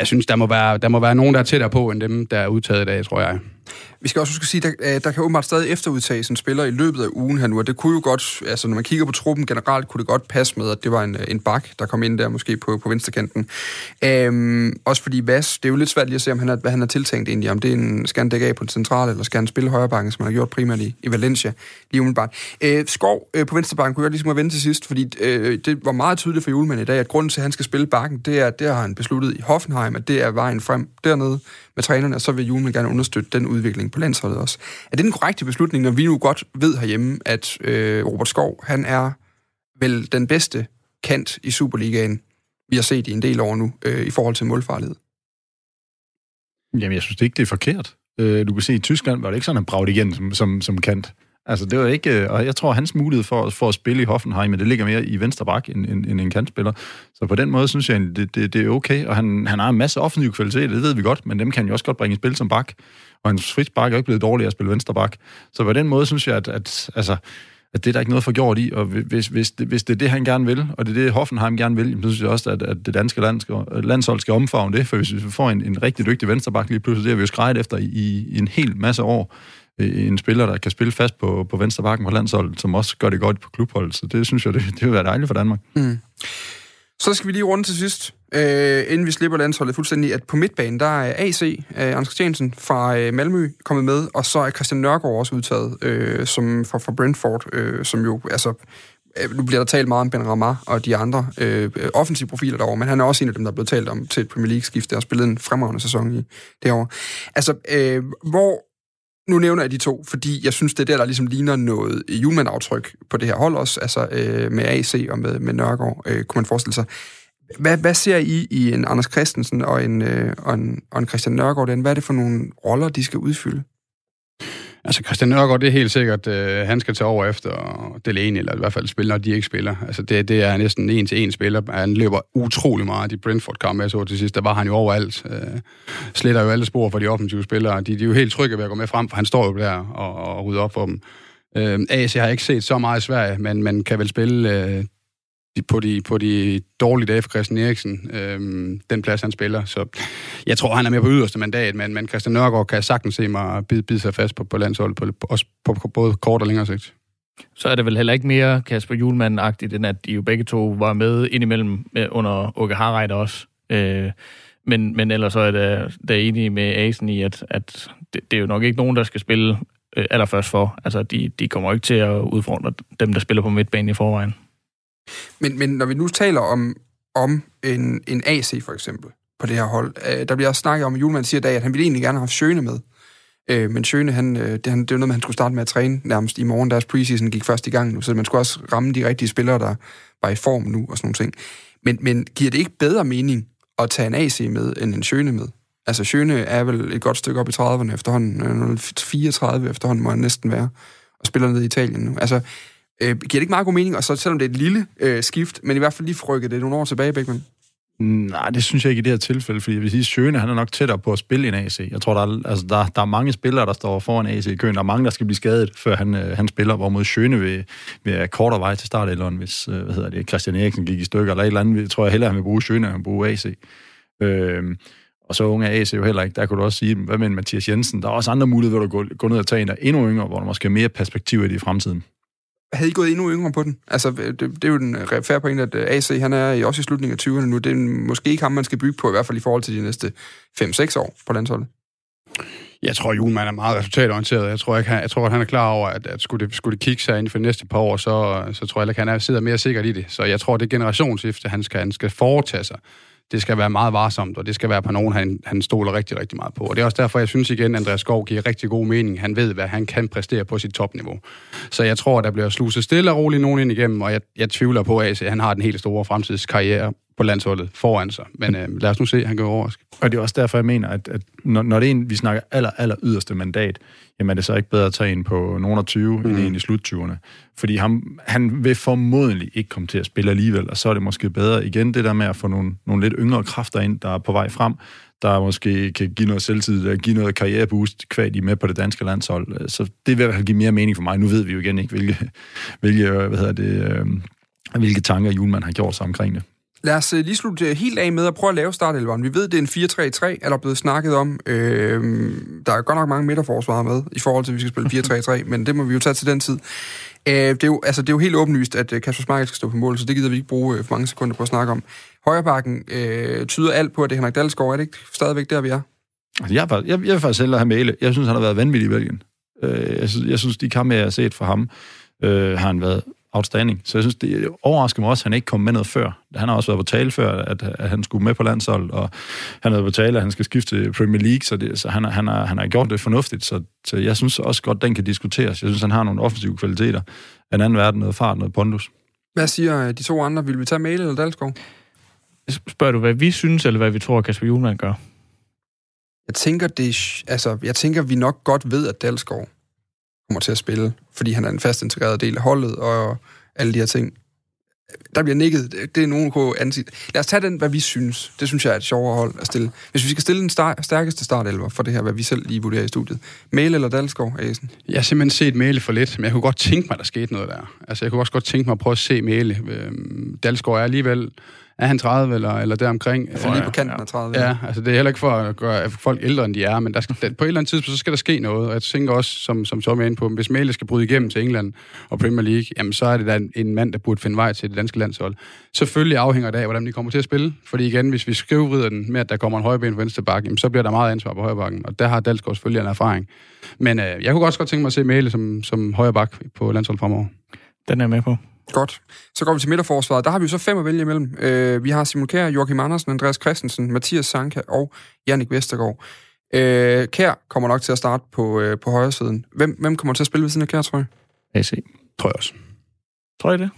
jeg synes, der må være, der må være nogen, der er tættere på, end dem, der er udtaget i dag, tror jeg. Vi skal også huske at sige, at der, øh, der kan åbenbart stadig efterudtages en spiller i løbet af ugen her nu, og det kunne jo godt, altså når man kigger på truppen generelt, kunne det godt passe med, at det var en, øh, en bak, der kom ind der måske på, på venstrekanten. Øhm, også fordi Vas, det er jo lidt svært lige at se, om han er, hvad han har tiltænkt egentlig, om det er en, skal han dække af på den centrale, eller skal han spille højre bakken, som han har gjort primært i, i Valencia, lige umiddelbart. Øh, Skov øh, på venstrebakken kunne jeg ligesom have vende til sidst, fordi øh, det var meget tydeligt for Julemand i dag, at grunden til, at han skal spille bakken, det er, det har han besluttet i Hoffenheim, at det er vejen frem dernede med trænerne, og så vil Julemand gerne understøtte den udvikling på landsholdet også. Er det den korrekte beslutning, når vi nu godt ved herhjemme, at øh, Robert Skov, han er vel den bedste kant i Superligaen, vi har set i en del år nu, øh, i forhold til målfarlighed? Jamen, jeg synes ikke, det er forkert. Øh, du kan se, i Tyskland var det ikke sådan, at han bragte igen som, som, som kant. Altså, det var ikke... Øh, og jeg tror, hans mulighed for, for at spille i Hoffenheim, det ligger mere i venstre bak end, end, end en kantspiller. Så på den måde synes jeg, det, det, det er okay. Og han, han har en masse offensiv kvalitet, det ved vi godt, men dem kan han jo også godt bringe i spil som bak. Og hans frispark er ikke blevet dårligere at spille venstre bak. Så på den måde synes jeg, at, at altså, at det er der ikke noget for gjort i, og hvis, hvis, det, hvis det er det, han gerne vil, og det er det, Hoffenheim gerne vil, så synes jeg også, at, at det danske land skal, landshold skal omfavne det, for hvis vi får en, en rigtig dygtig venstreback lige pludselig, det har vi jo skrejet efter i, i en hel masse år, Øh, en spiller, der kan spille fast på, på venstre bakken på landsholdet, som også gør det godt på klubholdet, så det synes jeg, det, det vil være dejligt for Danmark. Mm. Så skal vi lige runde til sidst. øh, inden vi slipper landsholdet fuldstændig, at på midtbanen, der er AC, øh, Anders Christiansen fra øh, Malmø kommet med, og så er Christian Nørgaard også udtaget, øh, som fra, fra Brentford, øh, som jo, altså, øh, nu bliver der talt meget om Ben Ramar og de andre øh, offensive profiler derovre, men han er også en af dem, der er blevet talt om til et Premier League-skift, der har spillet en fremragende sæson i det år. Altså, øh, hvor nu nævner jeg de to, fordi jeg synes, det er der, der ligesom ligner noget julemand-aftryk på det her hold også, altså øh, med AC og med, med Nørgaard, øh, kunne man forestille sig. Hvad, hvad ser I i en Anders Christensen og en, øh, og en, og en Christian Nørgaard? Den? Hvad er det for nogle roller, de skal udfylde? Altså Christian Nørgaard, det er helt sikkert, øh, han skal tage over efter Delaney, eller i hvert fald spille, når de ikke spiller. Altså det, det er næsten en til en spiller. Han løber utrolig meget. De Brentford-kampe, jeg så til sidst, der var han jo overalt. Øh, sletter jo alle spor for de offensive spillere. De, de er jo helt trygge ved at gå med frem, for han står jo der og, og rydder op for dem. Øh, AC har ikke set så meget i Sverige, men man kan vel spille øh, på de, på de dårlige dage for Christian Eriksen, øhm, den plads, han spiller. Så jeg tror, han er med på yderste mandat, men, men Christian Nørgaard kan sagtens se mig bide, bide sig fast på, på landsholdet, på, også på, på både kort og længere sigt. Så er det vel heller ikke mere Kasper Julemand-agtigt, end at de jo begge to var med indimellem under Åke Harreit også. Øh, men, men ellers så er det der enig med Asen i, at, at det, det er jo nok ikke nogen, der skal spille øh, allerførst for. Altså, de, de kommer ikke til at udfordre dem, der spiller på midtbanen i forvejen. Men, men når vi nu taler om, om en, en AC for eksempel på det her hold, øh, der bliver også snakket om, at Julemand siger i dag, at han ville egentlig gerne have Sjøne med. Øh, men Sjøne, han, øh, det, han, det var noget man han skulle starte med at træne nærmest i morgen. Deres preseason gik først i gang nu, så man skulle også ramme de rigtige spillere, der var i form nu og sådan nogle ting. Men, men giver det ikke bedre mening at tage en AC med, end en Sjøne med? Altså, Sjøne er vel et godt stykke op i 30'erne efterhånden. 34 efterhånden må han næsten være, og spiller ned i Italien nu. Altså, Øh, giver det ikke meget god mening, og så selvom det er et lille øh, skift, men i hvert fald lige frykket det nogle år tilbage, Bækman? Nej, det synes jeg ikke i det her tilfælde, fordi jeg vil sige, Sjøne, han er nok tættere på at spille en AC. Jeg tror, der er, altså, der, der er mange spillere, der står foran AC i køen. Der er mange, der skal blive skadet, før han, øh, han spiller, hvorimod Sjøne vil, vil have kortere vej til start, eller hvis øh, hvad hedder det, Christian Eriksen gik i stykker, eller et eller andet. Jeg tror jeg hellere, han vil bruge Sjøne, end han vil bruge AC. Øh, og så unge er AC jo heller ikke. Der kunne du også sige, hvad med Mathias Jensen? Der er også andre muligheder, hvor du går, går ned og tager en, der er endnu yngre, hvor der måske er mere perspektiv i det i fremtiden havde I gået endnu yngre på den? Altså, øh, det, det er jo den øh, færre point, at øh, AC, han er også i slutningen af 20'erne nu. Det er måske ikke ham, man skal bygge på, i hvert fald i forhold til de næste 5-6 år på landsholdet. Jeg tror, Julemand er meget resultatorienteret. Jeg tror, ikke, han, jeg tror, at han er klar over, at, at skulle, det, skulle det kigge sig ind for de næste par år, så, så tror jeg, at han er, sidder mere sikkert i det. Så jeg tror, det er generationsskifte, han skal, han skal foretage sig det skal være meget varsomt, og det skal være på nogen, han, han stoler rigtig, rigtig meget på. Og det er også derfor, jeg synes igen, at Andreas Skov giver rigtig god mening. Han ved, hvad han kan præstere på sit topniveau. Så jeg tror, der bliver sluset stille og roligt nogen ind igennem, og jeg, jeg tvivler på, at han har den helt store fremtidskarriere på landsholdet foran sig. Men øh, lad os nu se, han kan overraske. Og det er også derfor, jeg mener, at, at når, når det er en, vi snakker aller, aller yderste mandat, jamen er det så ikke bedre at tage en på nogen af 20, mm. end en i slut 20'erne. Fordi ham, han vil formodentlig ikke komme til at spille alligevel, og så er det måske bedre igen det der med at få nogle, nogle lidt yngre kræfter ind, der er på vej frem, der måske kan give noget selvtid, der give noget karriereboost, kvad de med på det danske landshold. Så det vil i hvert fald give mere mening for mig. Nu ved vi jo igen ikke, hvilke, hvilke, hvad hedder det, øh, hvilke tanker Julemand har gjort sig omkring det. Lad os øh, lige slutte øh, helt af med at prøve at lave startelveren. Vi ved, det er en 4-3-3, er der blevet snakket om. Øh, der er godt nok mange midterforsvarer med, i forhold til, at vi skal spille 4-3-3, men det må vi jo tage til den tid. Øh, det, er jo, altså, det er jo helt åbenlyst, at Kasper Schmeichel skal stå på mål, så det gider vi ikke bruge for mange sekunder på at snakke om. Højrebakken øh, tyder alt på, at det er Henrik Dalsgaard. Er det ikke stadigvæk der, vi er? Altså, jeg, jeg, jeg vil faktisk hellere have Mæle. Jeg synes, han har været vanvittig i Belgien. Øh, jeg, synes, jeg synes, de kampe, jeg har set for ham, øh, har han været outstanding. Så jeg synes, det overrasker mig også, at han ikke kom med noget før. Han har også været på tale før, at, at han skulle med på landshold, og han har været på tale, at han skal skifte til Premier League, så, det, så han, han, har, han har gjort det fornuftigt. Så, så jeg synes også godt, den kan diskuteres. Jeg synes, han har nogle offensive kvaliteter. En anden verden, noget fart, noget pondus. Hvad siger de to andre? Vil vi tage Mæle eller Dalsgaard? Spørger du, hvad vi synes, eller hvad vi tror, Kasper Julemand gør? Jeg tænker, det, altså, jeg tænker, vi nok godt ved, at Dalsgaard kommer til at spille, fordi han er en fast integreret del af holdet, og alle de her ting. Der bliver nikket. Det er nogen kunne ansigt. Lad os tage den, hvad vi synes. Det synes jeg er et sjovere hold at stille. Hvis vi skal stille den star- stærkeste startelver for det her, hvad vi selv lige vurderer i studiet. Mail eller Dalsgaard, Asen? Jeg har simpelthen set Mæle for lidt, men jeg kunne godt tænke mig, at der skete noget der. Altså, jeg kunne også godt tænke mig at prøve at se Mæle. Øhm, Dalsgaard er alligevel er han 30 eller, eller deromkring? Så lige på kanten af 30. Ja, altså det er heller ikke for at gøre folk ældre, end de er, men der skal, der, på et eller andet tidspunkt, så skal der ske noget. Og jeg tænker også, som, som Tom er inde på, hvis Mæle skal bryde igennem til England og Premier League, jamen så er det da en, en mand, der burde finde vej til det danske landshold. Selvfølgelig afhænger det af, hvordan de kommer til at spille. Fordi igen, hvis vi skriver den med, at der kommer en højreben på venstre bakke, jamen, så bliver der meget ansvar på højre bakken. Og der har Dalsgaard selvfølgelig en erfaring. Men øh, jeg kunne også godt tænke mig at se Mæle som, som højre bak på landsholdet fremover. Den er jeg med på. Godt. Så går vi til midterforsvaret. Der har vi jo så fem at vælge imellem. Øh, vi har Simon Kjær, Joachim Andersen, Andreas Christensen, Mathias Sanka og Jannik Vestergaard. Øh, Kjær kommer nok til at starte på, øh, på højre siden. Hvem, hvem kommer til at spille ved siden af Kjær, tror jeg? AC. Tror jeg også. Tror I det?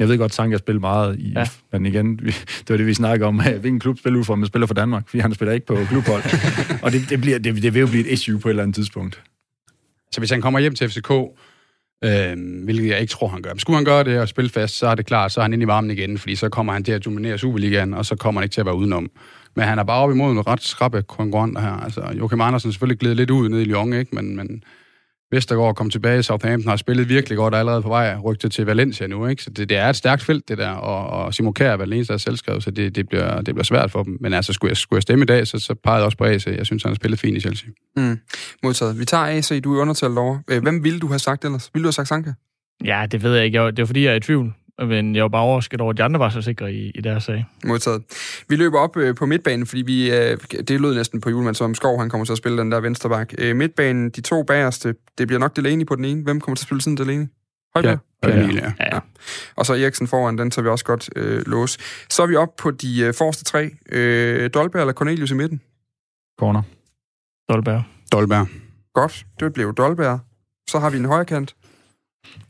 Jeg ved godt, Sanka spiller meget i, ja. Ja. men igen, vi, det var det, vi snakkede om, hvilken klub spiller ud for, om man spiller for Danmark, fordi han spiller ikke på klubhold. og det, det, bliver, det, det vil jo blive et issue på et eller andet tidspunkt. Så hvis han kommer hjem til FCK, øh, hvilket jeg ikke tror, han gør. Men skulle han gøre det og spille fast, så er det klart, så er han inde i varmen igen, fordi så kommer han til at dominere Superligaen, og så kommer han ikke til at være udenom. Men han er bare op imod en ret skrappe konkurrenter her. Altså, Joachim Andersen selvfølgelig glæder lidt ud ned i Lyon, ikke? Men, men Vestergaard kom tilbage i Southampton, har spillet virkelig godt og er allerede på vej rygtet til Valencia nu, ikke? Så det, det er et stærkt felt, det der, og, og Simon Kjær er vel eneste, der er selvskrevet, så det, det, bliver, det bliver svært for dem. Men altså, skulle jeg, skulle jeg stemme i dag, så, så pegede jeg også på AC. Jeg synes, han har spillet fint i Chelsea. Mm. Modtaget. Vi tager AC, du er undertalt over. Øh, hvem ville du have sagt ellers? Ville du have sagt Sanka? Ja, det ved jeg ikke. Det var fordi, jeg er i tvivl. Men jeg var bare overrasket over, at de andre var så sikre i, i deres sag. Modtaget. Vi løber op øh, på midtbanen, fordi vi, øh, det lød næsten på julemand, som Skov han kommer til at spille den der venstreback. Øh, midtbanen, de to bagerste, det bliver nok Delaney på den ene. Hvem kommer til at spille siden Delaney? Højbjerg? Ja, Ja. ja. ja. Og så Eriksen foran, den tager vi også godt øh, låse. Så er vi op på de øh, forreste tre. Øh, Dolberg eller Cornelius i midten? Corner. Dolberg. Dolberg. Godt, det blev Dolberg. Så har vi en højre kant.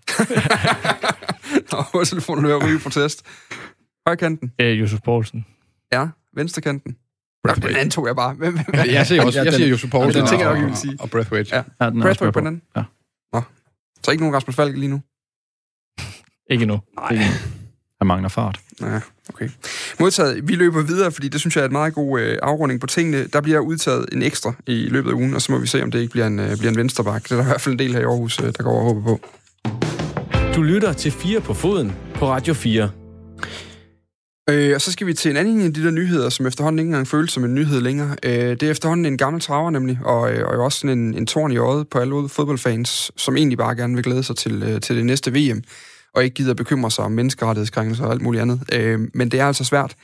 Nå, hovedtelefonen hører ryge protest. Højre kanten. Øh, Josef Poulsen. Ja, venstre kanten. Nå, den anden tog jeg bare. Hvem, hvem, Ja, jeg siger også, Ja, jeg den- siger Josef Poulsen den tænker jeg og, nok, I ville sige. og Breathwaite. Ja. Ja, den er også med på den anden? Ja. Nå. Så ikke nogen Rasmus Falk lige nu? Ikke endnu. Han mangler fart. Ja, okay. Modtaget. Vi løber videre, fordi det synes jeg er et meget god øh, afrunding på tingene. Der bliver udtaget en ekstra i løbet af ugen, og så må vi se, om det ikke bliver en, øh, bliver en venstreback. Det er der i hvert fald en del her i Aarhus, øh, der går og håber på. Du lytter til 4 på foden på Radio 4. Øh, og så skal vi til en anden af de der nyheder, som efterhånden ikke engang føles som en nyhed længere. Øh, det er efterhånden en gammel traver nemlig, og, øh, og jo også sådan en, en torn i øjet på alle fodboldfans, som egentlig bare gerne vil glæde sig til, øh, til det næste VM, og ikke gider bekymre sig om menneskerettighedskrænkelser og alt muligt andet. Øh, men det er altså svært,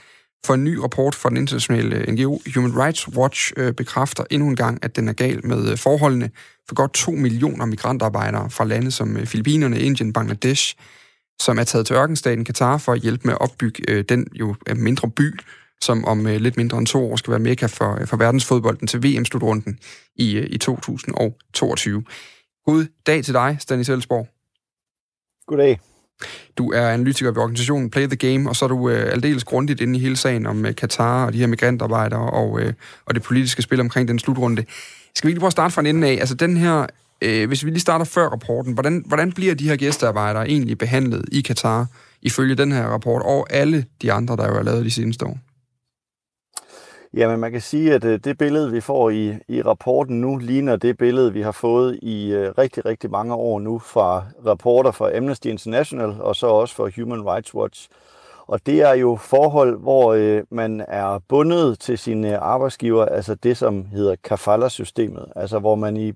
for en ny rapport fra den internationale øh, NGO Human Rights Watch øh, bekræfter endnu en gang, at den er gal med øh, forholdene for godt 2 millioner migrantarbejdere fra lande som øh, Filippinerne, Indien, Bangladesh, som er taget til ørkenstaten Katar for at hjælpe med at opbygge øh, den jo øh, mindre by, som om øh, lidt mindre end to år skal være mekka for, for verdensfodbolden til VM-slutrunden i, øh, i 2022. God dag til dig, Stanis Elsborg. Goddag. Du er analytiker ved organisationen Play the Game, og så er du øh, aldeles grundigt inde i hele sagen om øh, Katar og de her migrantarbejdere og, øh, og det politiske spil omkring den slutrunde. Skal vi lige prøve at starte fra en ende af? Altså den her, øh, hvis vi lige starter før rapporten, hvordan, hvordan bliver de her gæstearbejdere egentlig behandlet i Katar, ifølge den her rapport, og alle de andre, der jo er lavet de seneste år? Jamen, man kan sige, at øh, det billede, vi får i, i rapporten nu, ligner det billede, vi har fået i øh, rigtig, rigtig mange år nu fra rapporter fra Amnesty International og så også fra Human Rights Watch. Og det er jo forhold, hvor øh, man er bundet til sine øh, arbejdsgiver, altså det, som hedder kafala-systemet, altså hvor man i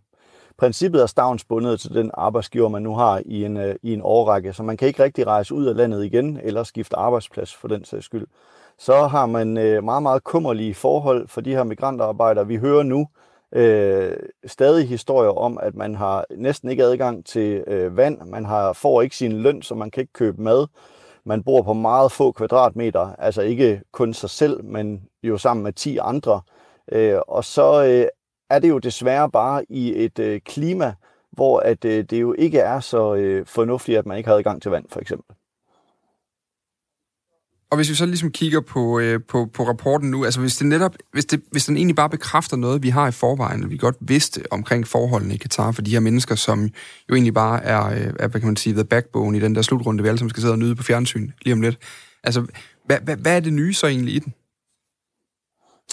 princippet er stavnsbundet til den arbejdsgiver, man nu har i en, øh, i en årrække, så man kan ikke rigtig rejse ud af landet igen eller skifte arbejdsplads for den sags skyld så har man øh, meget, meget kummerlige forhold for de her migrantarbejdere. Vi hører nu øh, stadig historier om, at man har næsten ikke adgang til øh, vand, man har, får ikke sin løn, så man kan ikke købe mad. Man bor på meget få kvadratmeter, altså ikke kun sig selv, men jo sammen med 10 andre. Øh, og så øh, er det jo desværre bare i et øh, klima, hvor at, øh, det jo ikke er så øh, fornuftigt, at man ikke har adgang til vand, for eksempel. Og hvis vi så ligesom kigger på, øh, på, på rapporten nu, altså hvis det netop, hvis, det, hvis den egentlig bare bekræfter noget, vi har i forvejen, og vi godt vidste omkring forholdene i Katar for de her mennesker, som jo egentlig bare er, øh, er hvad kan man sige, the backbone i den der slutrunde, vi alle sammen skal sidde og nyde på fjernsyn lige om lidt. Altså, hvad, hvad, hvad er det nye så egentlig i den?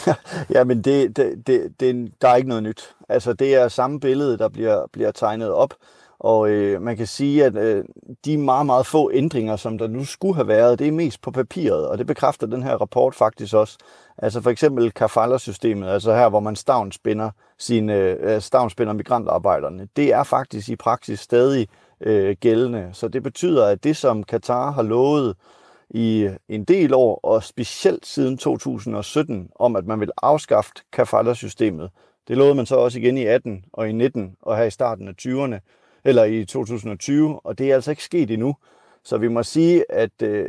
Jamen, det, det, det, det, der er ikke noget nyt. Altså, det er samme billede, der bliver, bliver tegnet op. Og øh, man kan sige, at øh, de meget, meget få ændringer, som der nu skulle have været, det er mest på papiret, og det bekræfter den her rapport faktisk også. Altså for eksempel kafala-systemet, altså her, hvor man stavnspinder, sine, øh, stavnspinder migrantarbejderne, det er faktisk i praksis stadig øh, gældende. Så det betyder, at det, som Katar har lovet i en del år, og specielt siden 2017, om at man vil afskaffe kafala-systemet, det lovede man så også igen i 18 og i 19 og her i starten af 20'erne, eller i 2020, og det er altså ikke sket endnu. Så vi må sige, at øh,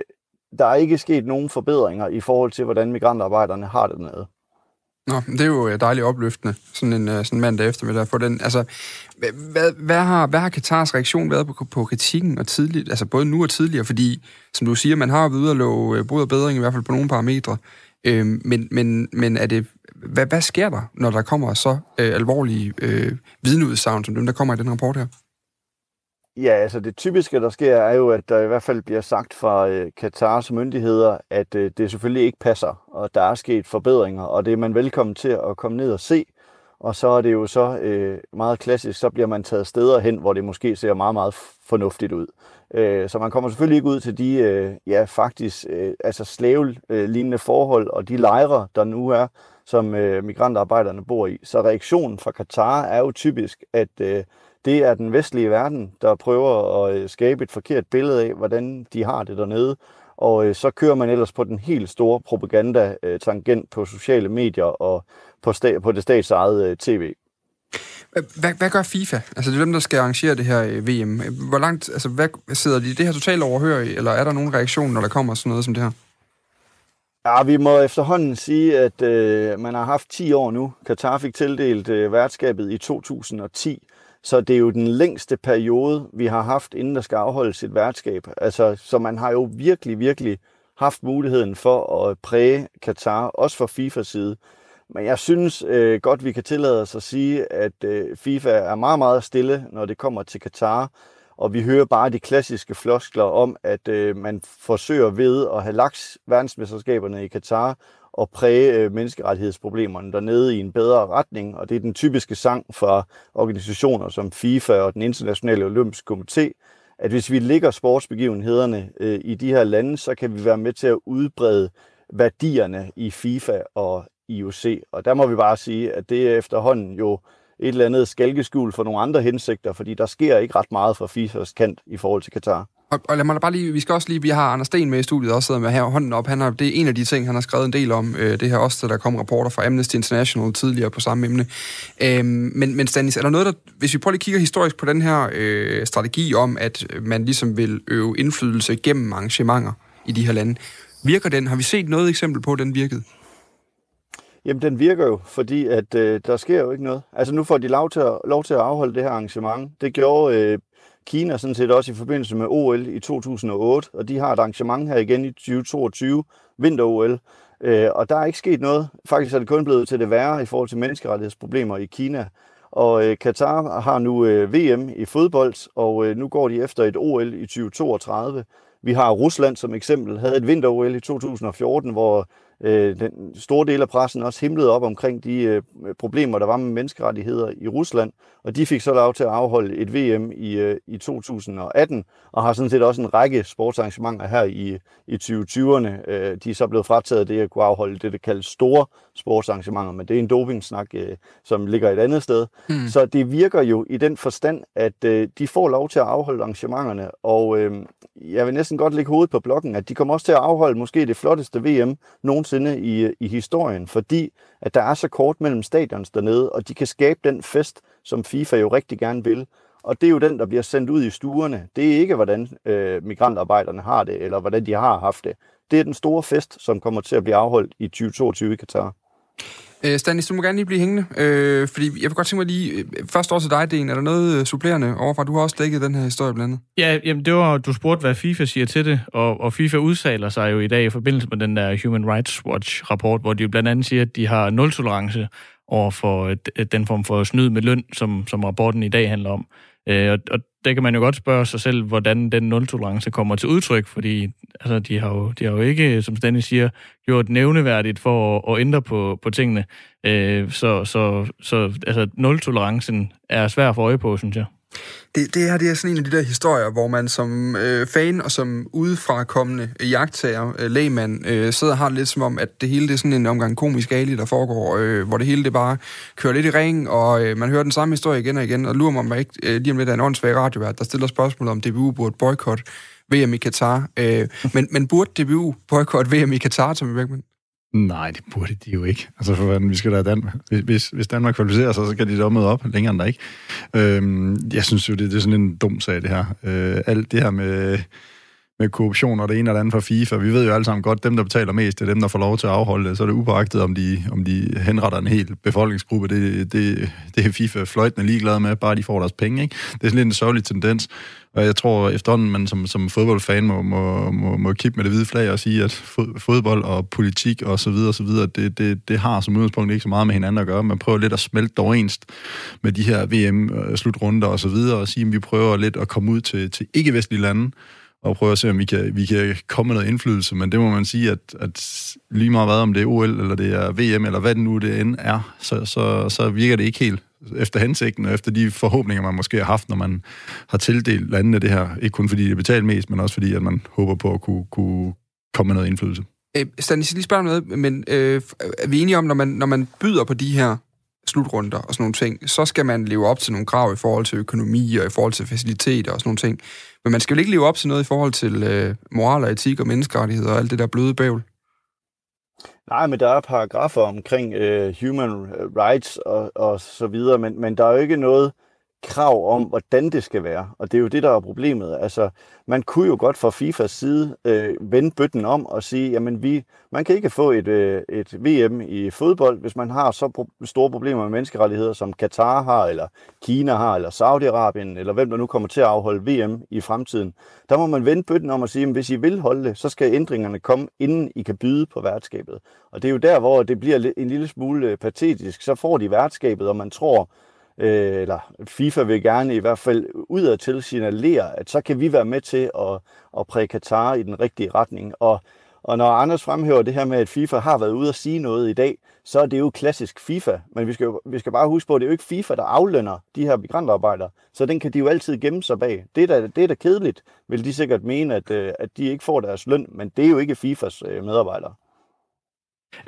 der er ikke sket nogen forbedringer i forhold til, hvordan migrantarbejderne har det med. Nå, det er jo øh, dejligt opløftende, sådan en øh, sådan mandag eftermiddag få den. Altså, hvad, hvad, har, hvad har Katars reaktion været på, på kritikken og tidligt, altså både nu og tidligere, fordi, som du siger, man har jo ude at love og bedring, i hvert fald på nogle parametre, Øh, men, men, men er det, hvad, hvad sker der, når der kommer så øh, alvorlige øh, vidneudsagn, som dem, der kommer i den rapport her? Ja, altså det typiske, der sker, er jo, at der i hvert fald bliver sagt fra øh, Katars myndigheder, at øh, det selvfølgelig ikke passer, og der er sket forbedringer, og det er man velkommen til at komme ned og se. Og så er det jo så øh, meget klassisk, så bliver man taget steder hen, hvor det måske ser meget, meget fornuftigt ud. Øh, så man kommer selvfølgelig ikke ud til de, øh, ja faktisk, øh, altså slavelignende øh, forhold og de lejre, der nu er, som øh, migrantarbejderne bor i. Så reaktionen fra Katar er jo typisk, at øh, det er den vestlige verden, der prøver at øh, skabe et forkert billede af, hvordan de har det dernede. Og øh, så kører man ellers på den helt store propaganda-tangent på sociale medier og på, sta- på det statsejede tv. Hvad, hvad gør FIFA? Altså, det er dem, der skal arrangere det her VM. Hvor langt, altså, hvad sidder de det her totalt overhør i, eller er der nogen reaktion, når der kommer sådan noget som det her? Ja, vi må efterhånden sige, at øh, man har haft 10 år nu. Katar fik tildelt øh, værtskabet i 2010, så det er jo den længste periode, vi har haft, inden der skal afholdes et værtskab. Altså, så man har jo virkelig, virkelig haft muligheden for at præge Katar, også fra FIFAs side. Men jeg synes øh, godt, vi kan tillade os at sige, at øh, FIFA er meget, meget stille, når det kommer til Katar. Og vi hører bare de klassiske floskler om, at øh, man forsøger ved at have lagt verdensmesterskaberne i Katar og præge øh, menneskerettighedsproblemerne dernede i en bedre retning. Og det er den typiske sang fra organisationer som FIFA og den internationale olympiske komité, at hvis vi ligger sportsbegivenhederne øh, i de her lande, så kan vi være med til at udbrede værdierne i FIFA og IOC. Og der må vi bare sige, at det er efterhånden jo et eller andet skælkeskjul for nogle andre hensigter, fordi der sker ikke ret meget fra FIFAs kant i forhold til Katar. Og, og lad mig bare lige, vi skal også lige, vi har Anders Sten med i studiet, også sidder med her hånden op. Han har, det er en af de ting, han har skrevet en del om, øh, det her også, der kom rapporter fra Amnesty International tidligere på samme emne. Øh, men, men Stanis, er der noget, der, hvis vi prøver lige kigger historisk på den her øh, strategi om, at man ligesom vil øve indflydelse gennem arrangementer i de her lande, virker den? Har vi set noget eksempel på, at den virkede? Jamen, den virker jo, fordi at øh, der sker jo ikke noget. Altså, nu får de lov til, at, lov til at afholde det her arrangement. Det gjorde øh, Kina sådan set også i forbindelse med OL i 2008, og de har et arrangement her igen i 2022, vinter-OL. Øh, og der er ikke sket noget. Faktisk er det kun blevet til det værre i forhold til menneskerettighedsproblemer i Kina. Og øh, Katar har nu øh, VM i fodbold, og øh, nu går de efter et OL i 2032. Vi har Rusland som eksempel, havde et vinter-OL i 2014, hvor øh, den store del af pressen også himlede op omkring de øh, problemer, der var med menneskerettigheder i Rusland, og de fik så lov til at afholde et VM i, øh, i 2018, og har sådan set også en række sportsarrangementer her i, i 2020'erne. Øh, de er så blevet frataget det at kunne afholde det, der kaldes store sportsarrangementer, men det er en dopingsnak, øh, som ligger et andet sted. Mm. Så det virker jo i den forstand, at øh, de får lov til at afholde arrangementerne, og øh, jeg vil næsten godt lægge hovedet på blokken, at de kommer også til at afholde måske det flotteste VM nogensinde i, i historien, fordi at der er så kort mellem stadions dernede, og de kan skabe den fest, som FIFA jo rigtig gerne vil. Og det er jo den, der bliver sendt ud i stuerne. Det er ikke, hvordan øh, migrantarbejderne har det, eller hvordan de har haft det. Det er den store fest, som kommer til at blive afholdt i 2022 i Katar. Øh, Stanis, du må gerne lige blive hængende, øh, fordi jeg vil godt tænke mig lige, øh, først over til dig, Den. Er der noget øh, supplerende overfra? Du har også dækket den her historie blandt andet. Ja, jamen det var, du spurgte, hvad FIFA siger til det, og, og FIFA udsaler sig jo i dag i forbindelse med den der Human Rights Watch-rapport, hvor de jo blandt andet siger, at de har nul tolerance over for øh, den form for snyd med løn, som, som rapporten i dag handler om. Øh, og, og der kan man jo godt spørge sig selv, hvordan den nul-tolerance kommer til udtryk, fordi altså, de, har jo, de har jo ikke, som Stanley siger, gjort nævneværdigt for at, at ændre på, på tingene. Øh, så så, så altså, nul-tolerancen er svær for øje på, synes jeg. Det, det her det er sådan en af de der historier, hvor man som øh, fan og som udefrakommende jagttager, øh, lægmand, øh, sidder og har det lidt som om, at det hele det er sådan en omgang komisk ali, der foregår, øh, hvor det hele det bare kører lidt i ring, og øh, man hører den samme historie igen og igen, og lurer mig om ikke øh, lige om lidt er en åndssvag radiovært, der stiller spørgsmål om DBU burde boykot VM i Katar. Øh, men, men burde DBU boykot VM i Katar, Tommy Beckmann? Nej, det burde de jo ikke. Altså, for hvad, vi skal da Danmark. Hvis, hvis Danmark kvalificerer sig, så kan de da møde op længere end der ikke. Øhm, jeg synes jo, det, det er sådan en dum sag, det her. Øh, alt det her med, med korruption og det ene eller andet fra FIFA. Vi ved jo alle sammen godt, dem, der betaler mest, det er dem, der får lov til at afholde det. Så er det upåagtet, om de, om de henretter en hel befolkningsgruppe. Det, det, det er FIFA fløjtende ligeglade med, bare de får deres penge. Ikke? Det er sådan lidt en sørgelig tendens. Og jeg tror efterhånden, man som, som fodboldfan må, må, må, må kippe med det hvide flag og sige, at fodbold og politik og så videre, og så videre det, det, det har som udgangspunkt ikke så meget med hinanden at gøre. Man prøver lidt at smelte overenst med de her VM-slutrunder øh, og så videre, og sige, at vi prøver lidt at komme ud til, til ikke-vestlige lande, og prøve at se, om vi kan, vi kan komme med noget indflydelse. Men det må man sige, at, at lige meget hvad, om det er OL, eller det er VM, eller hvad det nu det end er, så, så, så virker det ikke helt efter hensigten, og efter de forhåbninger, man måske har haft, når man har tildelt landene det her. Ikke kun fordi det betaler mest, men også fordi, at man håber på at kunne, kunne komme med noget indflydelse. Øh, Stanis, lige spørge noget, men øh, er vi enige om, når man, når man byder på de her slutrunder og sådan nogle ting, så skal man leve op til nogle krav i forhold til økonomi og i forhold til faciliteter og sådan nogle ting. Men man skal vel ikke leve op til noget i forhold til øh, moral og etik og menneskerettigheder og alt det der bløde bævl? Nej, men der er paragrafer omkring øh, human rights og, og så videre, men, men der er jo ikke noget krav om, hvordan det skal være. Og det er jo det, der er problemet. Altså, man kunne jo godt fra FIFAs side øh, vende bøtten om og sige, jamen vi, man kan ikke få et, øh, et VM i fodbold, hvis man har så pro- store problemer med menneskerettigheder, som Katar har, eller Kina har, eller Saudi-Arabien, eller hvem der nu kommer til at afholde VM i fremtiden. Der må man vende bøtten om og sige, jamen hvis I vil holde det, så skal ændringerne komme, inden I kan byde på værtskabet. Og det er jo der, hvor det bliver en lille smule øh, patetisk. Så får de værtskabet, og man tror, øh, eller FIFA vil gerne i hvert fald udadtil signalere, at så kan vi være med til at, at præge Katar i den rigtige retning. Og, og når Anders fremhæver det her med, at FIFA har været ude at sige noget i dag, så er det jo klassisk FIFA. Men vi skal, jo, vi skal bare huske på, at det er jo ikke FIFA, der aflønner de her migrantarbejdere. Så den kan de jo altid gemme sig bag. Det er da, det er da kedeligt, vil de sikkert mene, at, øh, at de ikke får deres løn. Men det er jo ikke FIFAs øh, medarbejdere.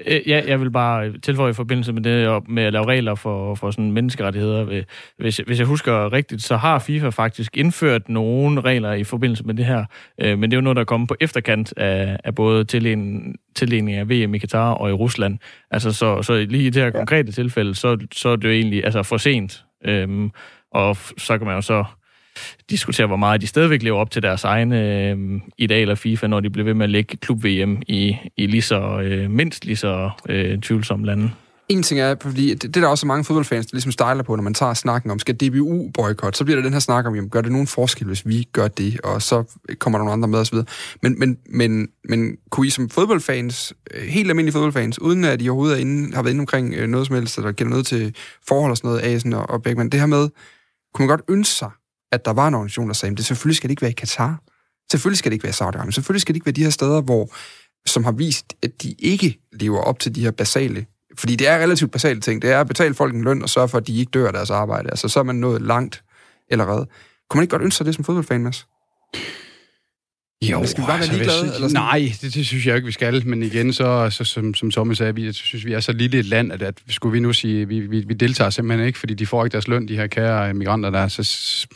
Øh, ja, jeg vil bare tilføje i forbindelse med det med at lave regler for, for sådan menneskerettigheder. Hvis, hvis jeg husker rigtigt, så har FIFA faktisk indført nogle regler i forbindelse med det her, øh, men det er jo noget, der er kommet på efterkant af, af både tildeling af VM i Katar og i Rusland. Altså, så, så lige i det her konkrete tilfælde, så, så er det jo egentlig altså, for sent. Øhm, og så kan man jo så diskutere, hvor meget de stadigvæk lever op til deres egne øh, idealer FIFA, når de bliver ved med at lægge klub-VM i, i lige så, øh, mindst lige så øh, tvivlsomme lande. En ting er, fordi det, det der er også mange fodboldfans, der ligesom stejler på, når man tager snakken om, skal DBU boykot, så bliver der den her snak om, jamen, gør det nogen forskel, hvis vi gør det, og så kommer der nogle andre med osv. Men, men, men, men kunne I som fodboldfans, øh, helt almindelige fodboldfans, uden at I overhovedet er inde, har været inde omkring øh, noget som helst, eller kender noget til forhold og sådan noget, Asen og, og Beckmann, det her med, kunne man godt ønske sig, at der var en organisation, der sagde, at det selvfølgelig skal det ikke være i Katar. Selvfølgelig skal det ikke være i Saudi-Arabien. Selvfølgelig skal det ikke være de her steder, hvor, som har vist, at de ikke lever op til de her basale fordi det er relativt basale ting. Det er at betale folk en løn og sørge for, at de ikke dør af deres arbejde. Altså, så er man nået langt allerede. Kunne man ikke godt ønske sig det som fodboldfan, Mads? Jo, skal vi bare være altså, ligeglade? Hvis, eller sådan? nej, det, det synes jeg ikke, vi skal. Men igen, så, så som, som Thomas sagde, vi, synes, vi er så lille et land, at, at skulle vi nu sige, vi, vi, vi deltager simpelthen ikke, fordi de får ikke deres løn, de her kære migranter der. Så,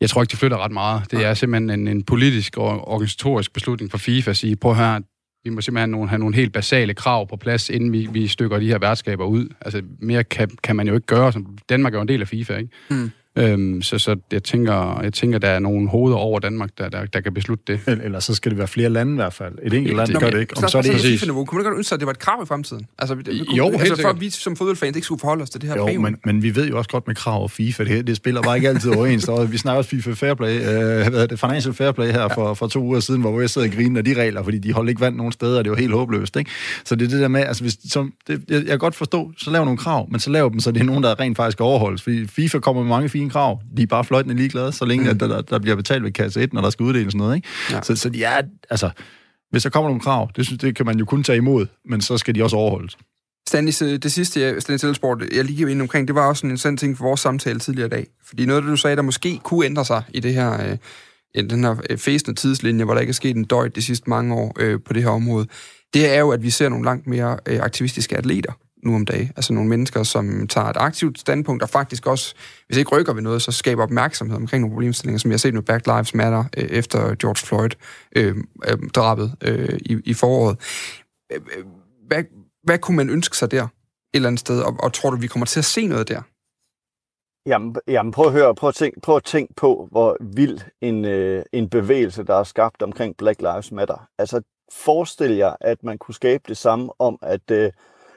jeg tror ikke, de flytter ret meget. Det er simpelthen en, en politisk og organisatorisk beslutning for FIFA at sige, prøv her, vi må simpelthen have nogle, have nogle helt basale krav på plads, inden vi, vi stykker de her værtskaber ud. Altså, mere kan, kan man jo ikke gøre. Danmark er jo en del af FIFA, ikke? Mm. Øhm, så så jeg, tænker, jeg tænker, der er nogle hoveder over Danmark, der, der, der kan beslutte det. Eller, eller så skal det være flere lande i hvert fald. Et enkelt land gør det ikke. Om så er det præcis. Kunne man godt ønske at det var et krav i fremtiden? Altså, det, kunne, jo, altså, for at vi som fodboldfans ikke skulle forholde os til det her Jo, men, men, vi ved jo også godt med krav og FIFA, det, det spiller bare ikke altid overens. vi snakker også FIFA Fair Play, øh, hvad det, Financial Fair Play her for, for to uger siden, hvor vi sidder og griner af de regler, fordi de holdt ikke vand nogen steder, og det var helt håbløst. Ikke? Så det er det der med, altså hvis, som, det, jeg, jeg kan godt forstå, så lav nogle krav, men så lav dem, så det er nogen, der rent faktisk overholdes. Fordi FIFA kommer med mange fine krav, de er bare fløjtende ligeglade, så længe mm. at der, der, der bliver betalt ved kasse 1, når der skal uddeles noget. Ikke? Ja. Så, så ja, altså, hvis der kommer nogle krav, det, synes, det kan man jo kun tage imod, men så skal de også overholdes. Stanis, det sidste, Stanis Elsport, jeg lige ind omkring, det var også en interessant ting for vores samtale tidligere i dag. Fordi noget af det, du sagde, der måske kunne ændre sig i det her, øh, i den her øh, fæsende tidslinje, hvor der ikke er sket en døjt de sidste mange år øh, på det her område, det er jo, at vi ser nogle langt mere øh, aktivistiske atleter nu om dagen. Altså nogle mennesker, som tager et aktivt standpunkt, og faktisk også, hvis ikke rykker ved noget, så skaber opmærksomhed omkring nogle problemstillinger, som jeg har set med Black Lives Matter øh, efter George Floyd-drabet øh, øh, øh, i, i foråret. Øh, øh, hvad, hvad kunne man ønske sig der et eller andet sted, og, og tror du, vi kommer til at se noget der? Jamen, jamen prøv at høre, prøv at tænke, prøv at tænke på, hvor vild en, øh, en bevægelse, der er skabt omkring Black Lives Matter. Altså, forestil jer, at man kunne skabe det samme om, at øh,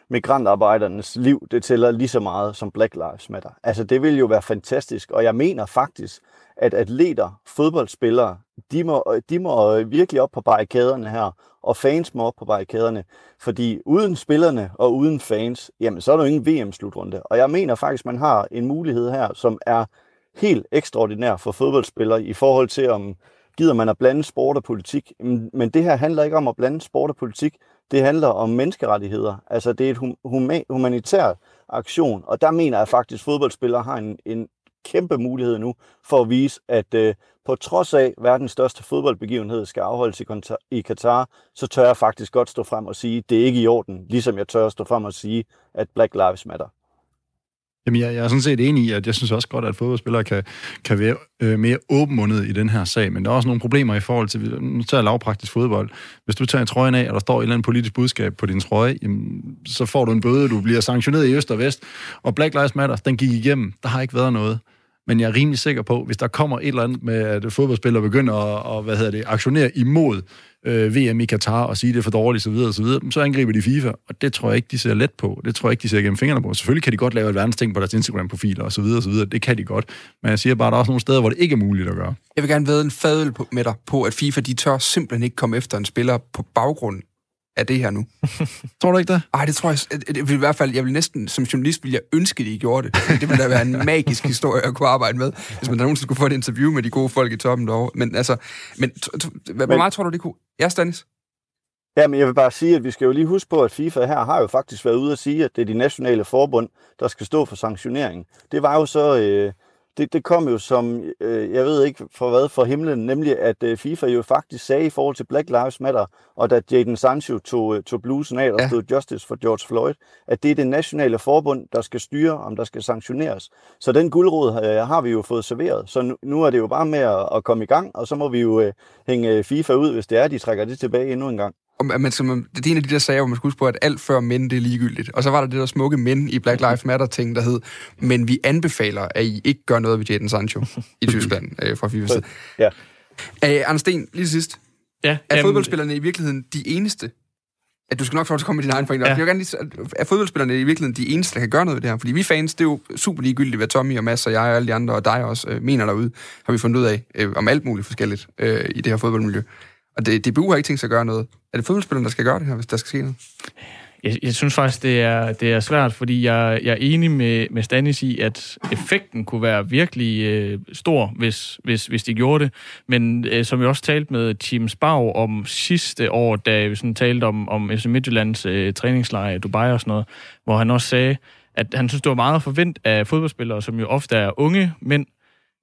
migrantarbejdernes liv, det tæller lige så meget som Black Lives Matter. Altså, det vil jo være fantastisk, og jeg mener faktisk, at atleter, fodboldspillere, de må, de må virkelig op på barrikaderne her, og fans må op på barrikaderne, fordi uden spillerne og uden fans, jamen så er der jo ingen VM-slutrunde. Og jeg mener faktisk, man har en mulighed her, som er helt ekstraordinær for fodboldspillere i forhold til, om gider man at blande sport og politik. Men det her handler ikke om at blande sport og politik. Det handler om menneskerettigheder. Altså det er et humanitær aktion, og der mener jeg faktisk, at fodboldspillere har en, en kæmpe mulighed nu for at vise, at øh, på trods af, at verdens største fodboldbegivenhed skal afholdes i Katar, så tør jeg faktisk godt stå frem og sige, at det er ikke i orden, ligesom jeg tør stå frem og sige, at Black Lives Matter. Jamen, jeg, jeg er sådan set enig i, at jeg synes også godt, at fodboldspillere kan, kan være øh, mere åbenmundet i den her sag, men der er også nogle problemer i forhold til, nu tager jeg lavpraktisk fodbold. Hvis du tager trøjen af, og der står et eller andet politisk budskab på din trøje, jamen, så får du en bøde, du bliver sanktioneret i øst og vest, og Black Lives Matter, den gik igennem, der har ikke været noget men jeg er rimelig sikker på, hvis der kommer et eller andet med, at fodboldspillere begynder at, og, hvad hedder det, aktionere imod øh, VM i Katar og sige, det er for dårligt, så videre, så videre, så angriber de FIFA, og det tror jeg ikke, de ser let på. Det tror jeg ikke, de ser gennem fingrene på. Selvfølgelig kan de godt lave et verdensting på deres Instagram-profiler og så videre, og så videre. Det kan de godt. Men jeg siger bare, at der er også nogle steder, hvor det ikke er muligt at gøre. Jeg vil gerne vide en fadel med dig på, at FIFA, de tør simpelthen ikke komme efter en spiller på baggrund af det her nu. tror du ikke det? Nej, det tror jeg. Det vil i hvert fald, jeg vil næsten, som journalist, vil jeg ønske, at I gjorde det. Det ville da være en magisk historie at kunne arbejde med, hvis man nogensinde skulle få et interview med de gode folk i toppen derovre. Men altså, men, hvor meget tror du, det kunne? Ja, Stanis? Ja, men jeg vil bare sige, at vi skal jo lige huske på, at FIFA her har jo faktisk været ude at sige, at det er de nationale forbund, der skal stå for sanktionering. Det var jo så... Øh, det, det kom jo som, øh, jeg ved ikke for hvad, for himlen, nemlig at øh, FIFA jo faktisk sagde i forhold til Black Lives Matter, og da Jaden Sancho tog, øh, tog blusen af og ja. stod Justice for George Floyd, at det er det nationale forbund, der skal styre, om der skal sanktioneres. Så den guldråd øh, har vi jo fået serveret, så nu, nu er det jo bare med at, at komme i gang, og så må vi jo øh, hænge FIFA ud, hvis det er, de trækker det tilbage endnu en gang. Og man, man, det er en af de der sager, hvor man skal huske på, at alt før mænd, det er ligegyldigt. Og så var der det der smukke mænd i Black Lives Matter-ting, der hed, men vi anbefaler, at I ikke gør noget ved Jadon Sancho i Tyskland øh, fra FIFA side. Ja. Æ, Anders Sten, lige sidst. Ja, er jamen, fodboldspillerne i virkeligheden de eneste, at du skal nok få til at komme med din egen pointe. Ja. Jeg vil gerne lige, er fodboldspillerne i virkeligheden de eneste, der kan gøre noget ved det her? Fordi vi fans, det er jo super ligegyldigt, hvad Tommy og Mads og jeg og alle de andre og dig også øh, mener derude, har vi fundet ud af, øh, om alt muligt forskelligt øh, i det her fodboldmiljø. Og det, DBU har ikke tænkt sig at gøre noget. Er det fodboldspilleren, der skal gøre det her, hvis der skal ske noget? Jeg, jeg synes faktisk, det er, det er svært, fordi jeg, jeg er enig med, med Stanis i, at effekten kunne være virkelig øh, stor, hvis, hvis, hvis de gjorde det. Men øh, som vi også talte med Team Spau om sidste år, da vi sådan talte om, om FC Midtjyllands øh, træningslejr i Dubai og sådan noget, hvor han også sagde, at han synes, det var meget forvent af fodboldspillere, som jo ofte er unge mænd,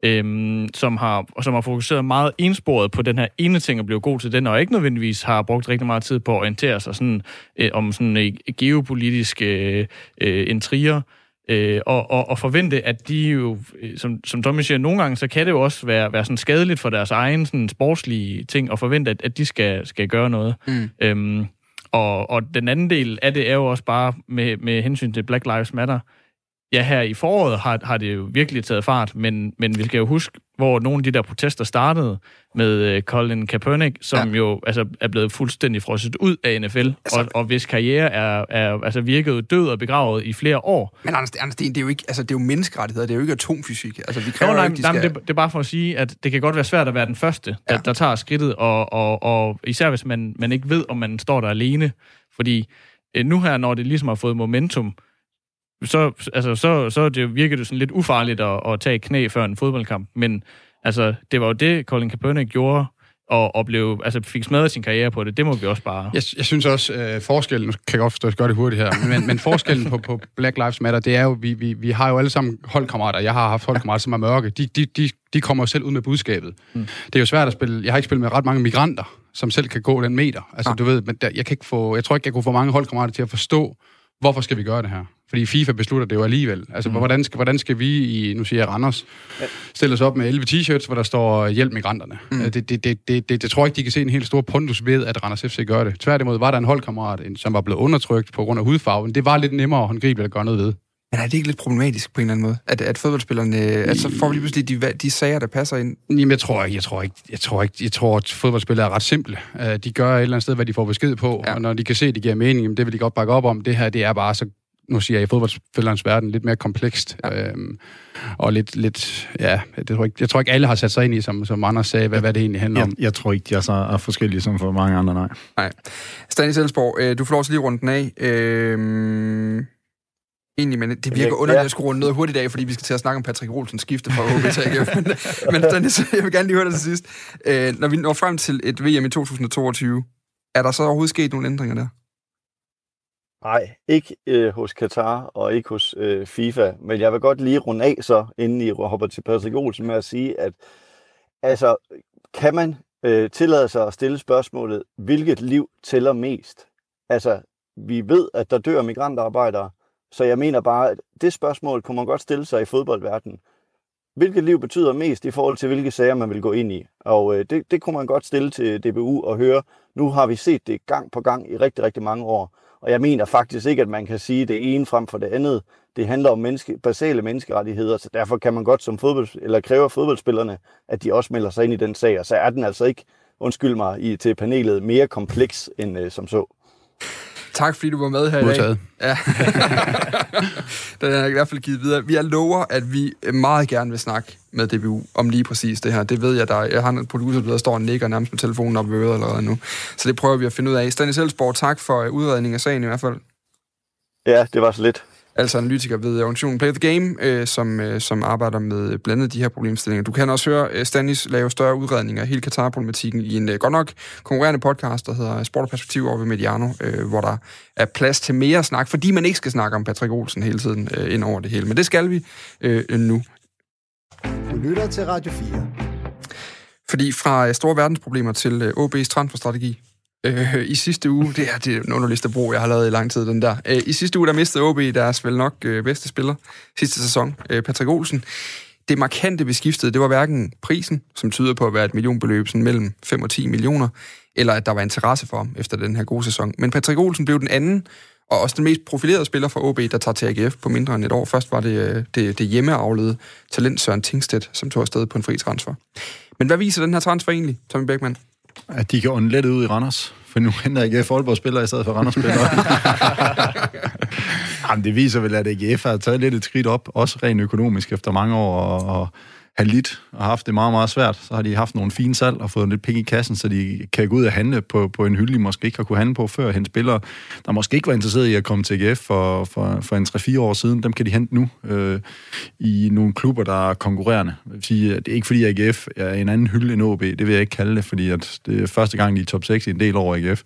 øhm, som, har, som har fokuseret meget ensporet på den her ene ting at blive god til den, og ikke nødvendigvis har brugt rigtig meget tid på at orientere sig sådan, øh, om sådan øh, geopolitiske øh, øh, intriger, øh, og, og, og forvente, at de jo, øh, som, som Tommy siger, nogle gange, så kan det jo også være, være sådan skadeligt for deres egen sådan, sportslige ting, og forvente, at, at de skal, skal gøre noget. Mm. Øhm, og, og den anden del af det er jo også bare med, med hensyn til Black Lives Matter, ja, her i foråret har, har det jo virkelig taget fart, men, men vi skal jo huske, hvor nogle af de der protester startede med uh, Colin Kaepernick, som ja. jo altså, er blevet fuldstændig frosset ud af NFL, altså, og, og hvis karriere er, er altså, virket død og begravet i flere år. Men Anders, Anders det, er jo ikke, altså, det er jo menneskerettigheder, det er jo ikke atomfysik. Altså, vi kræver jo, nej, ikke, de skal... nej, det, det er bare for at sige, at det kan godt være svært at være den første, ja. der, der tager skridtet, og, og, og især hvis man, man ikke ved, om man står der alene. Fordi uh, nu her, når det ligesom har fået momentum, så, altså, så, så det virker det sådan lidt ufarligt at, at tage knæ før en fodboldkamp. Men altså, det var jo det, Colin Kaepernick gjorde, og, og blev, altså, fik smadret sin karriere på det. Det må vi også bare... Jeg, jeg synes også, øh, forskellen, nu kan jeg godt forstå, at jeg gør det hurtigt her, men, men forskellen på, på Black Lives Matter, det er jo, vi, vi, vi har jo alle sammen holdkammerater. Jeg har haft holdkammerater, som er mørke. De, de, de, de kommer jo selv ud med budskabet. Mm. Det er jo svært at spille. Jeg har ikke spillet med ret mange migranter, som selv kan gå den meter. Altså, ja. du ved, men der, jeg, kan ikke få, jeg tror ikke, jeg kunne få mange holdkammerater til at forstå, hvorfor skal vi gøre det her? Fordi FIFA beslutter det jo alligevel. Altså, mm. hvordan, skal, hvordan skal vi i, nu siger jeg Randers, stille os op med 11 t-shirts, hvor der står hjælp migranterne? Mm. Det, det, det, det, det, det, tror jeg ikke, de kan se en helt stor pondus ved, at Randers FC gør det. Tværtimod var der en holdkammerat, som var blevet undertrykt på grund af hudfarven. Det var lidt nemmere at håndgribe at gøre noget ved. Men er det ikke lidt problematisk på en eller anden måde? At, at fodboldspillerne, at så får vi lige pludselig de, de sager, der passer ind? Jamen, jeg tror ikke, jeg tror ikke, jeg tror ikke, jeg tror, at fodboldspillere er ret simple. De gør et eller andet sted, hvad de får besked på, ja. og når de kan se, at det giver mening, det vil de godt bakke op om. Det her, det er bare så nu siger jeg i fodboldspillerens verden, lidt mere komplekst. Ja. Øhm, og lidt, lidt ja, det tror jeg, jeg tror ikke alle har sat sig ind i, som, som Anders sagde, hvad, hvad det egentlig handler jeg, om. Jeg tror ikke, de er så er forskellige som for mange andre, nej. Nej. Stanis Elsborg, øh, du får lov til lige rundt den af. Øh, egentlig, men det virker underligt ja. at runde noget hurtigt af, fordi vi skal til at snakke om Patrick Olsens skifte fra OB til AGF. men, men Stanis, jeg vil gerne lige høre det til sidst. Øh, når vi når frem til et VM i 2022, er der så overhovedet sket nogle ændringer der? Nej, ikke øh, hos Katar og ikke hos øh, FIFA, men jeg vil godt lige runde af så, inden I hopper til Patrick Olsen med at sige, at altså, kan man øh, tillade sig at stille spørgsmålet, hvilket liv tæller mest? Altså, vi ved, at der dør migrantarbejdere, så jeg mener bare, at det spørgsmål kunne man godt stille sig i fodboldverdenen. Hvilket liv betyder mest i forhold til, hvilke sager man vil gå ind i? Og øh, det, det kunne man godt stille til DBU og høre. Nu har vi set det gang på gang i rigtig, rigtig mange år. Og jeg mener faktisk ikke, at man kan sige det ene frem for det andet. Det handler om menneske, basale menneskerettigheder, så derfor kan man godt som fodbold, eller kræver fodboldspillerne, at de også melder sig ind i den sag. Og så er den altså ikke, undskyld mig, i, til panelet mere kompleks end øh, som så. Tak fordi du var med her i dag. Ja. Den er i hvert fald givet videre. Vi er lover, at vi meget gerne vil snakke med DBU om lige præcis det her. Det ved jeg, der jeg har en producer, der står og nikker nærmest med telefonen op ved øret allerede nu. Så det prøver vi at finde ud af. Stanis Elsborg, tak for udredning af sagen i hvert fald. Ja, det var så lidt altså analytiker ved organisationen Play the Game, øh, som, øh, som arbejder med blandet de her problemstillinger. Du kan også høre øh, Stanis lave større udredninger af hele Katar-problematikken i en øh, godt nok konkurrerende podcast, der hedder Sport og Perspektiv over ved Mediano, øh, hvor der er plads til mere snak, fordi man ikke skal snakke om Patrick Olsen hele tiden øh, ind over det hele. Men det skal vi øh, nu. Du lytter til Radio 4. Fordi fra øh, store verdensproblemer til øh, OB's transferstrategi, øh, i sidste uge, det er det er en underligste brug, jeg har lavet i lang tid, den der. Øh, I sidste uge, der mistede OB deres vel nok øh, bedste spiller sidste sæson, øh, Patrick Olsen. Det markante beskiftede, det var hverken prisen, som tyder på at være et millionbeløb sådan mellem 5 og 10 millioner, eller at der var interesse for ham efter den her gode sæson. Men Patrick Olsen blev den anden, og også den mest profilerede spiller for OB, der tager til AGF på mindre end et år. Først var det øh, det, det hjemmeavlede talent Søren Tingstedt, som tog afsted på en fri transfer. Men hvad viser den her transfer egentlig, Tommy Beckmann? At de kan ånde let ud i Randers. For nu henter AGF Aalborg-spillere i stedet for Randers-spillere. Jamen, det viser vel, at AGF har taget lidt et skridt op, også rent økonomisk efter mange år, og, og have lidt og haft det meget, meget svært. Så har de haft nogle fine salg og fået lidt penge i kassen, så de kan gå ud og handle på, på en hylde, de måske ikke har kunne handle på før. Hente spillere, der måske ikke var interesseret i at komme til AGF for, for, for en 3-4 år siden, dem kan de hente nu øh, i nogle klubber, der er konkurrerende. Jeg vil sige, det er ikke fordi AGF er en anden hylde end OB, det vil jeg ikke kalde det, fordi at det er første gang, de er top 6 i en del over AGF.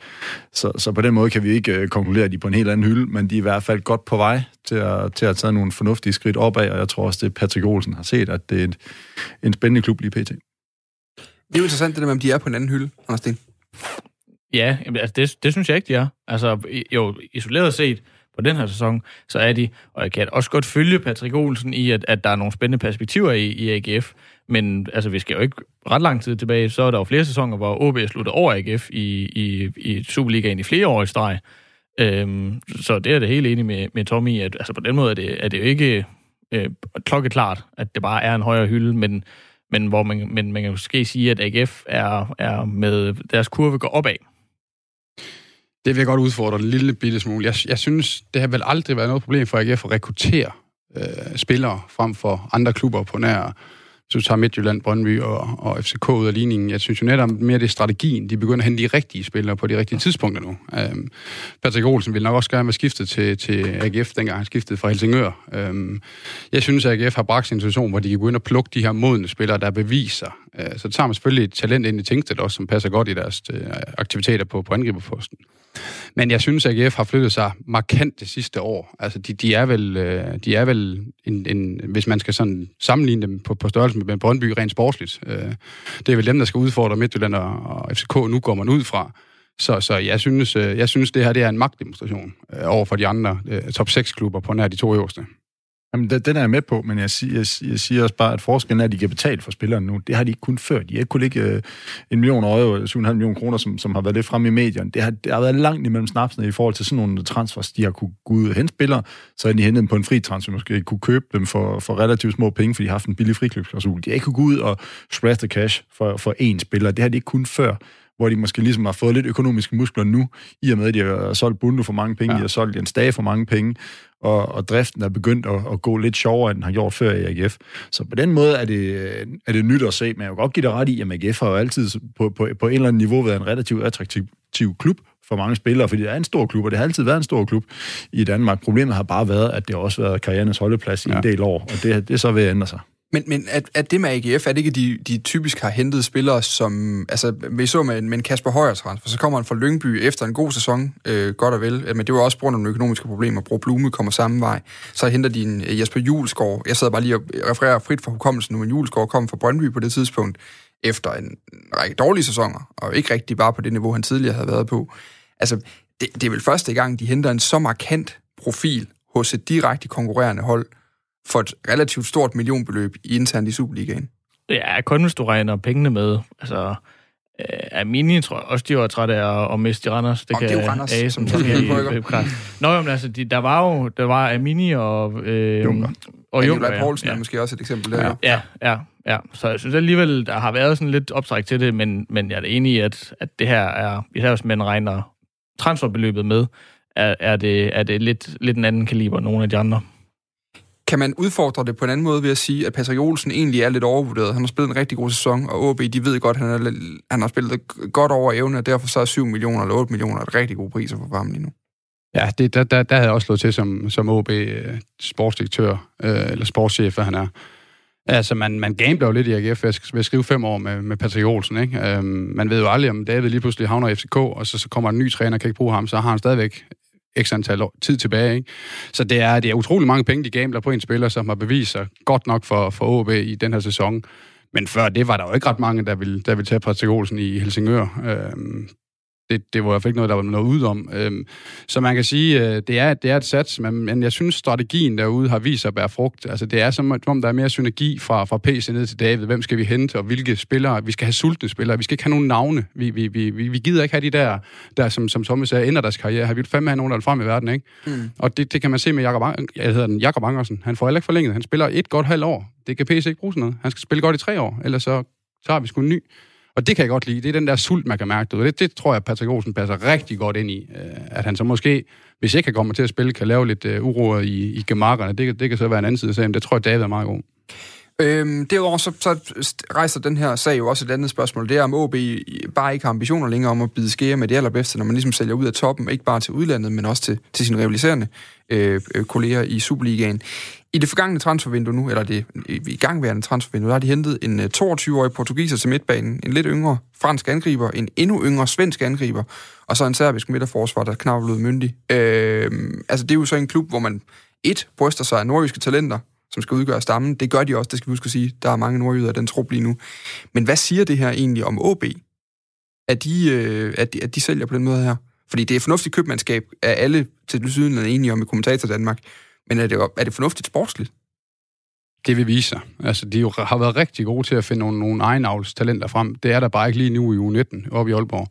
Så, så på den måde kan vi ikke øh, konkludere, at de er på en helt anden hylde, men de er i hvert fald godt på vej til at, til at tage nogle fornuftige skridt opad, og jeg tror også, det Patrick Olsen har set, at det er et, en spændende klub lige pt. Det er jo interessant, det der med, om de er på en anden hylde, Anders Sten. Ja, altså det, det synes jeg ikke, de er. Altså, jo, isoleret set på den her sæson, så er de, og jeg kan også godt følge Patrick Olsen i, at, at der er nogle spændende perspektiver i, i AGF, men altså, vi skal jo ikke ret lang tid tilbage, så er der jo flere sæsoner, hvor OB er sluttet over AGF i, i, i Superligaen i flere år i streg. Øhm, så det er det helt enig med, med Tommy at altså på den måde er det, er det jo ikke øh, klokkeklart, at det bare er en højere hylde, men, men hvor man, men man kan måske sige, at AGF er, er med deres kurve går opad. Det vil jeg godt udfordre en lille bitte smule. Jeg, jeg synes, det har vel aldrig været noget problem for AGF at rekruttere øh, spillere frem for andre klubber på nær så du tager Midtjylland, Brøndby og, og FCK ud af ligningen. Jeg synes jo netop mere, det er strategien. De begynder at hente de rigtige spillere på de rigtige tidspunkter nu. Øhm, Patrick Olsen vil nok også gerne være skiftet til, til AGF, dengang han skiftede fra Helsingør. Øhm, jeg synes, at AGF har bragt en situation, hvor de kan gå ind og plukke de her modne spillere, der beviser, Øh, så tager man selvfølgelig et talent ind i Tingsted også, som passer godt i deres øh, aktiviteter på, på angriberposten. Men jeg synes, at AGF har flyttet sig markant det sidste år. Altså, de, de er vel, øh, de er vel en, en, hvis man skal sådan sammenligne dem på, på størrelse med Brøndby rent sportsligt. Øh, det er vel dem, der skal udfordre Midtjylland og, og FCK. Nu går man ud fra. Så, så jeg, synes, øh, jeg synes, det her det er en magtdemonstration øh, over for de andre øh, top 6-klubber på nær de to øverste. Jamen, den er jeg med på, men jeg, siger, jeg, jeg siger også bare, at forskellen er, at de kan betale for spillerne nu. Det har de ikke kun før. De har ikke kunnet lægge øh, en million euro, 7,5 millioner kroner, som, som har været lidt fremme i medierne. Det har, det har været langt imellem snapsene i forhold til sådan nogle transfers. De har kunne gå ud og hente spillere, så har de hentet dem på en fri transfer, måske kunne købe dem for, for relativt små penge, fordi de har haft en billig friklubsklausul. De har ikke kunne gå ud og splash the cash for, for én spiller. Det har de ikke kun før hvor de måske ligesom har fået lidt økonomiske muskler nu, i og med, at de har solgt Bundu for mange penge, ja. de har solgt Jens Dage for mange penge, og, og driften er begyndt at, at gå lidt sjovere, end den har gjort før i AGF. Så på den måde er det, er det nyt at se, men jeg vil godt give dig ret i, at AGF har jo altid på, på, på en eller anden niveau været en relativt attraktiv klub for mange spillere, fordi det er en stor klub, og det har altid været en stor klub i Danmark. Problemet har bare været, at det har også været karrierens holdeplads i ja. en del år, og det, det så at ændre sig. Men, men at, at det med AGF, er det ikke, de, de typisk har hentet spillere, som... Altså, vi så med, med en Kasper Højer transfer, så kommer han fra Lyngby efter en god sæson, øh, godt og vel. Men det var også på grund af nogle økonomiske problemer. Bro Blume kommer samme vej. Så henter de en øh, Jesper Julesgaard. Jeg sad bare lige og refererer frit fra hukommelsen nu, men Julesgaard kom fra Brøndby på det tidspunkt, efter en række dårlige sæsoner, og ikke rigtig bare på det niveau, han tidligere havde været på. Altså, det, det er vel første gang, de henter en så markant profil hos et direkte konkurrerende hold, for et relativt stort millionbeløb i internt i Superligaen. Ja, kun hvis du regner pengene med. Altså, øh, Amini tror jeg også, de var trætte af at miste Randers. Det, kan det er jo Randers, A, som, som Nå, men altså, de, der var jo der var Amini og... Øh, Junker. Og Junker, ja. Poulsen ja. er måske også et eksempel der. Ja, ja, ja, ja. Så jeg synes alligevel, der har været sådan lidt optræk til det, men, men jeg er enig i, at, at det her er, især hvis man regner transferbeløbet med, er, er, det, er det lidt, lidt en anden kaliber end nogle af de andre. Kan man udfordre det på en anden måde ved at sige, at Patrick Olsen egentlig er lidt overvurderet? Han har spillet en rigtig god sæson, og OB, de ved godt, at han, er, han har spillet godt over evne, og derfor så er 7 millioner eller 8 millioner et rigtig god pris for ham lige nu. Ja, det, der, der, der havde jeg også slået til som, som OB øh, sportsdirektør, øh, eller sportschef, hvad han er. Altså, man, man gambler jo lidt i AGF ved at skrive fem år med, med Patrick Olsen, ikke? Øhm, man ved jo aldrig, om David lige pludselig havner i FCK, og så, så kommer en ny træner, kan ikke bruge ham, så har han stadigvæk x antal år, tid tilbage. Ikke? Så det er, det er utrolig mange penge, de gambler på en spiller, som har bevist sig godt nok for, for OB i den her sæson. Men før det var der jo ikke ret mange, der ville, der ville tage Patrick Olsen i Helsingør. Øhm, det, det var i hvert fald ikke noget, der var noget ud om. Øhm, så man kan sige, øh, det, er, det er et sats, men, men jeg synes, strategien derude har vist sig at bære frugt. Altså, det er som om, der er mere synergi fra, fra PC ned til David. Hvem skal vi hente, og hvilke spillere? Vi skal have sultne spillere. Vi skal ikke have nogen navne. Vi, vi, vi, vi, gider ikke have de der, der som, som Thomas sagde, ender deres karriere. Vi vil fandme have nogen, der er frem i verden, ikke? Mm. Og det, det kan man se med Jakob, jeg hedder den, Jakob Angersen. Han får heller ikke forlænget. Han spiller et godt halvt år. Det kan PC ikke bruge sådan noget. Han skal spille godt i tre år, ellers så tager vi sgu en ny. Og det kan jeg godt lide. Det er den der sult, man kan mærke. Det, det tror jeg, Patrick Olsen passer rigtig godt ind i. Øh, at han så måske, hvis ikke han kommer til at spille, kan lave lidt uh, uro i, i gemakkerne. Det, det kan så være en anden side af sagen. Det tror jeg, David er meget god. Øhm, derudover så, så rejser den her sag jo også et andet spørgsmål. Det er, om OB bare ikke har ambitioner længere om at bide skære med det allerbedste, når man ligesom sælger ud af toppen, ikke bare til udlandet, men også til, til sine rivaliserende øh, øh kolleger i Superligaen. I det forgangne transfervindue nu, eller det i gangværende transfervindue, der har de hentet en øh, 22-årig portugiser til midtbanen, en lidt yngre fransk angriber, en endnu yngre svensk angriber, og så en serbisk midterforsvar, der knap blevet myndig. Øh, altså, det er jo så en klub, hvor man et, bryster sig af nordjyske talenter, som skal udgøre stammen. Det gør de også, det skal vi huske at sige. Der er mange nordjyder af den trup lige nu. Men hvad siger det her egentlig om OB? At de, øh, at de, at de sælger på den måde her? Fordi det er fornuftigt købmandskab, er alle til syden enige om i kommentator Danmark. Men er det, er det fornuftigt sportsligt? Det vil vise sig. Altså, de jo har været rigtig gode til at finde nogle, nogle egenavlstalenter frem. Det er der bare ikke lige nu i U19 oppe i Aalborg.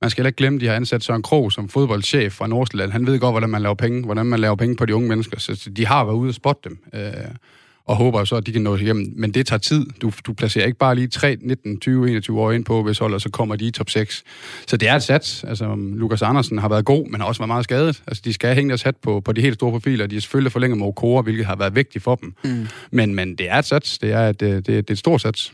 Man skal heller ikke glemme, at de har ansat Søren Krog som fodboldchef fra Nordsjælland. Han ved godt, hvordan man laver penge, hvordan man laver penge på de unge mennesker. Så de har været ude og spotte dem. Øh, og håber så, at de kan nå igennem. Men det tager tid. Du, du placerer ikke bare lige 3, 19, 20, 21 år ind på hvis hold, og så kommer de i top 6. Så det er et sats. Altså, Lukas Andersen har været god, men har også været meget skadet. Altså, de skal hænge deres hat på, på de helt store profiler. De er selvfølgelig forlænget med Okora, hvilket har været vigtigt for dem. Mm. Men, men det er et sats. Det er, et, det, det er et stort sats.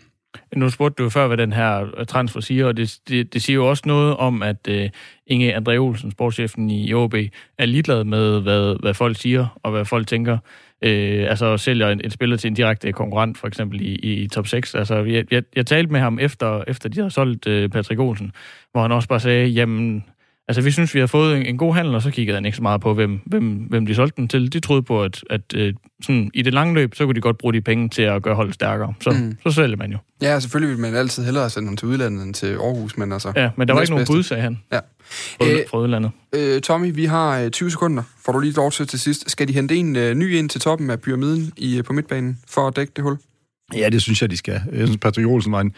Nu spurgte du før, hvad den her øh, transfer siger, og det, det, det siger jo også noget om, at uh, Inge André Olsen, sportschefen i OB, er ligeglad med, hvad, hvad folk siger og hvad folk tænker. øh, altså sælger en, en spiller til en direkte konkurrent, for eksempel i, i, i top 6. Altså, jeg, jeg, jeg talte med ham efter, efter de har solgt øh, Patrick Olsen, hvor han også bare sagde, jamen, altså vi synes, vi har fået en, en god handel, og så kiggede han ikke så meget på, hvem, hvem, hvem de solgte den til. De troede på, at, at øh, sådan, i det lange løb, så kunne de godt bruge de penge til at gøre holdet stærkere. Så, mm. så sælger man jo. Ja, selvfølgelig vil man altid hellere sende ham til udlandet end til Aarhus, men altså... Ja, men der var ikke nogen bud, sagde han. Ja. Fra, øh, fra udlandet. Øh, Tommy, vi har øh, 20 sekunder. Får du lige lov til til sidst. Skal de hente en øh, ny ind til toppen af pyramiden i, øh, på midtbanen for at dække det hul? Ja, det synes jeg, de skal. Jeg synes, Patrick Olsen var en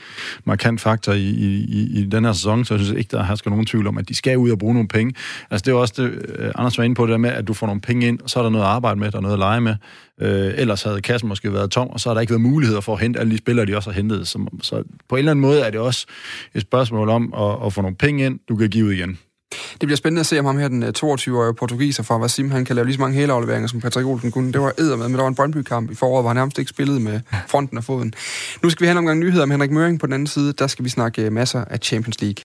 markant faktor i, i, i den her sæson, så jeg synes ikke, der hersker nogen tvivl om, at de skal ud og bruge nogle penge. Altså, det er også det, øh, Anders var inde på, det der med, at du får nogle penge ind, og så er der noget at arbejde med, der er noget at lege med. Øh, ellers havde kassen måske været tom, og så har der ikke været muligheder for at hente alle de spillere, de også har hentet. Så, så på en eller anden måde er det også et spørgsmål om at, at få nogle penge ind, du kan give ud igen. Det bliver spændende at se, om ham her, den øh, 22-årige portugiser fra Vasim, han kan lave lige så mange helafleveringer, som Patrick Olsen kunne. Det var æder med, men der var en Brøndby-kamp i foråret, hvor han nærmest ikke spillede med fronten af foden. Nu skal vi have en omgang nyheder om Henrik Møring på den anden side. Der skal vi snakke øh, masser af Champions League.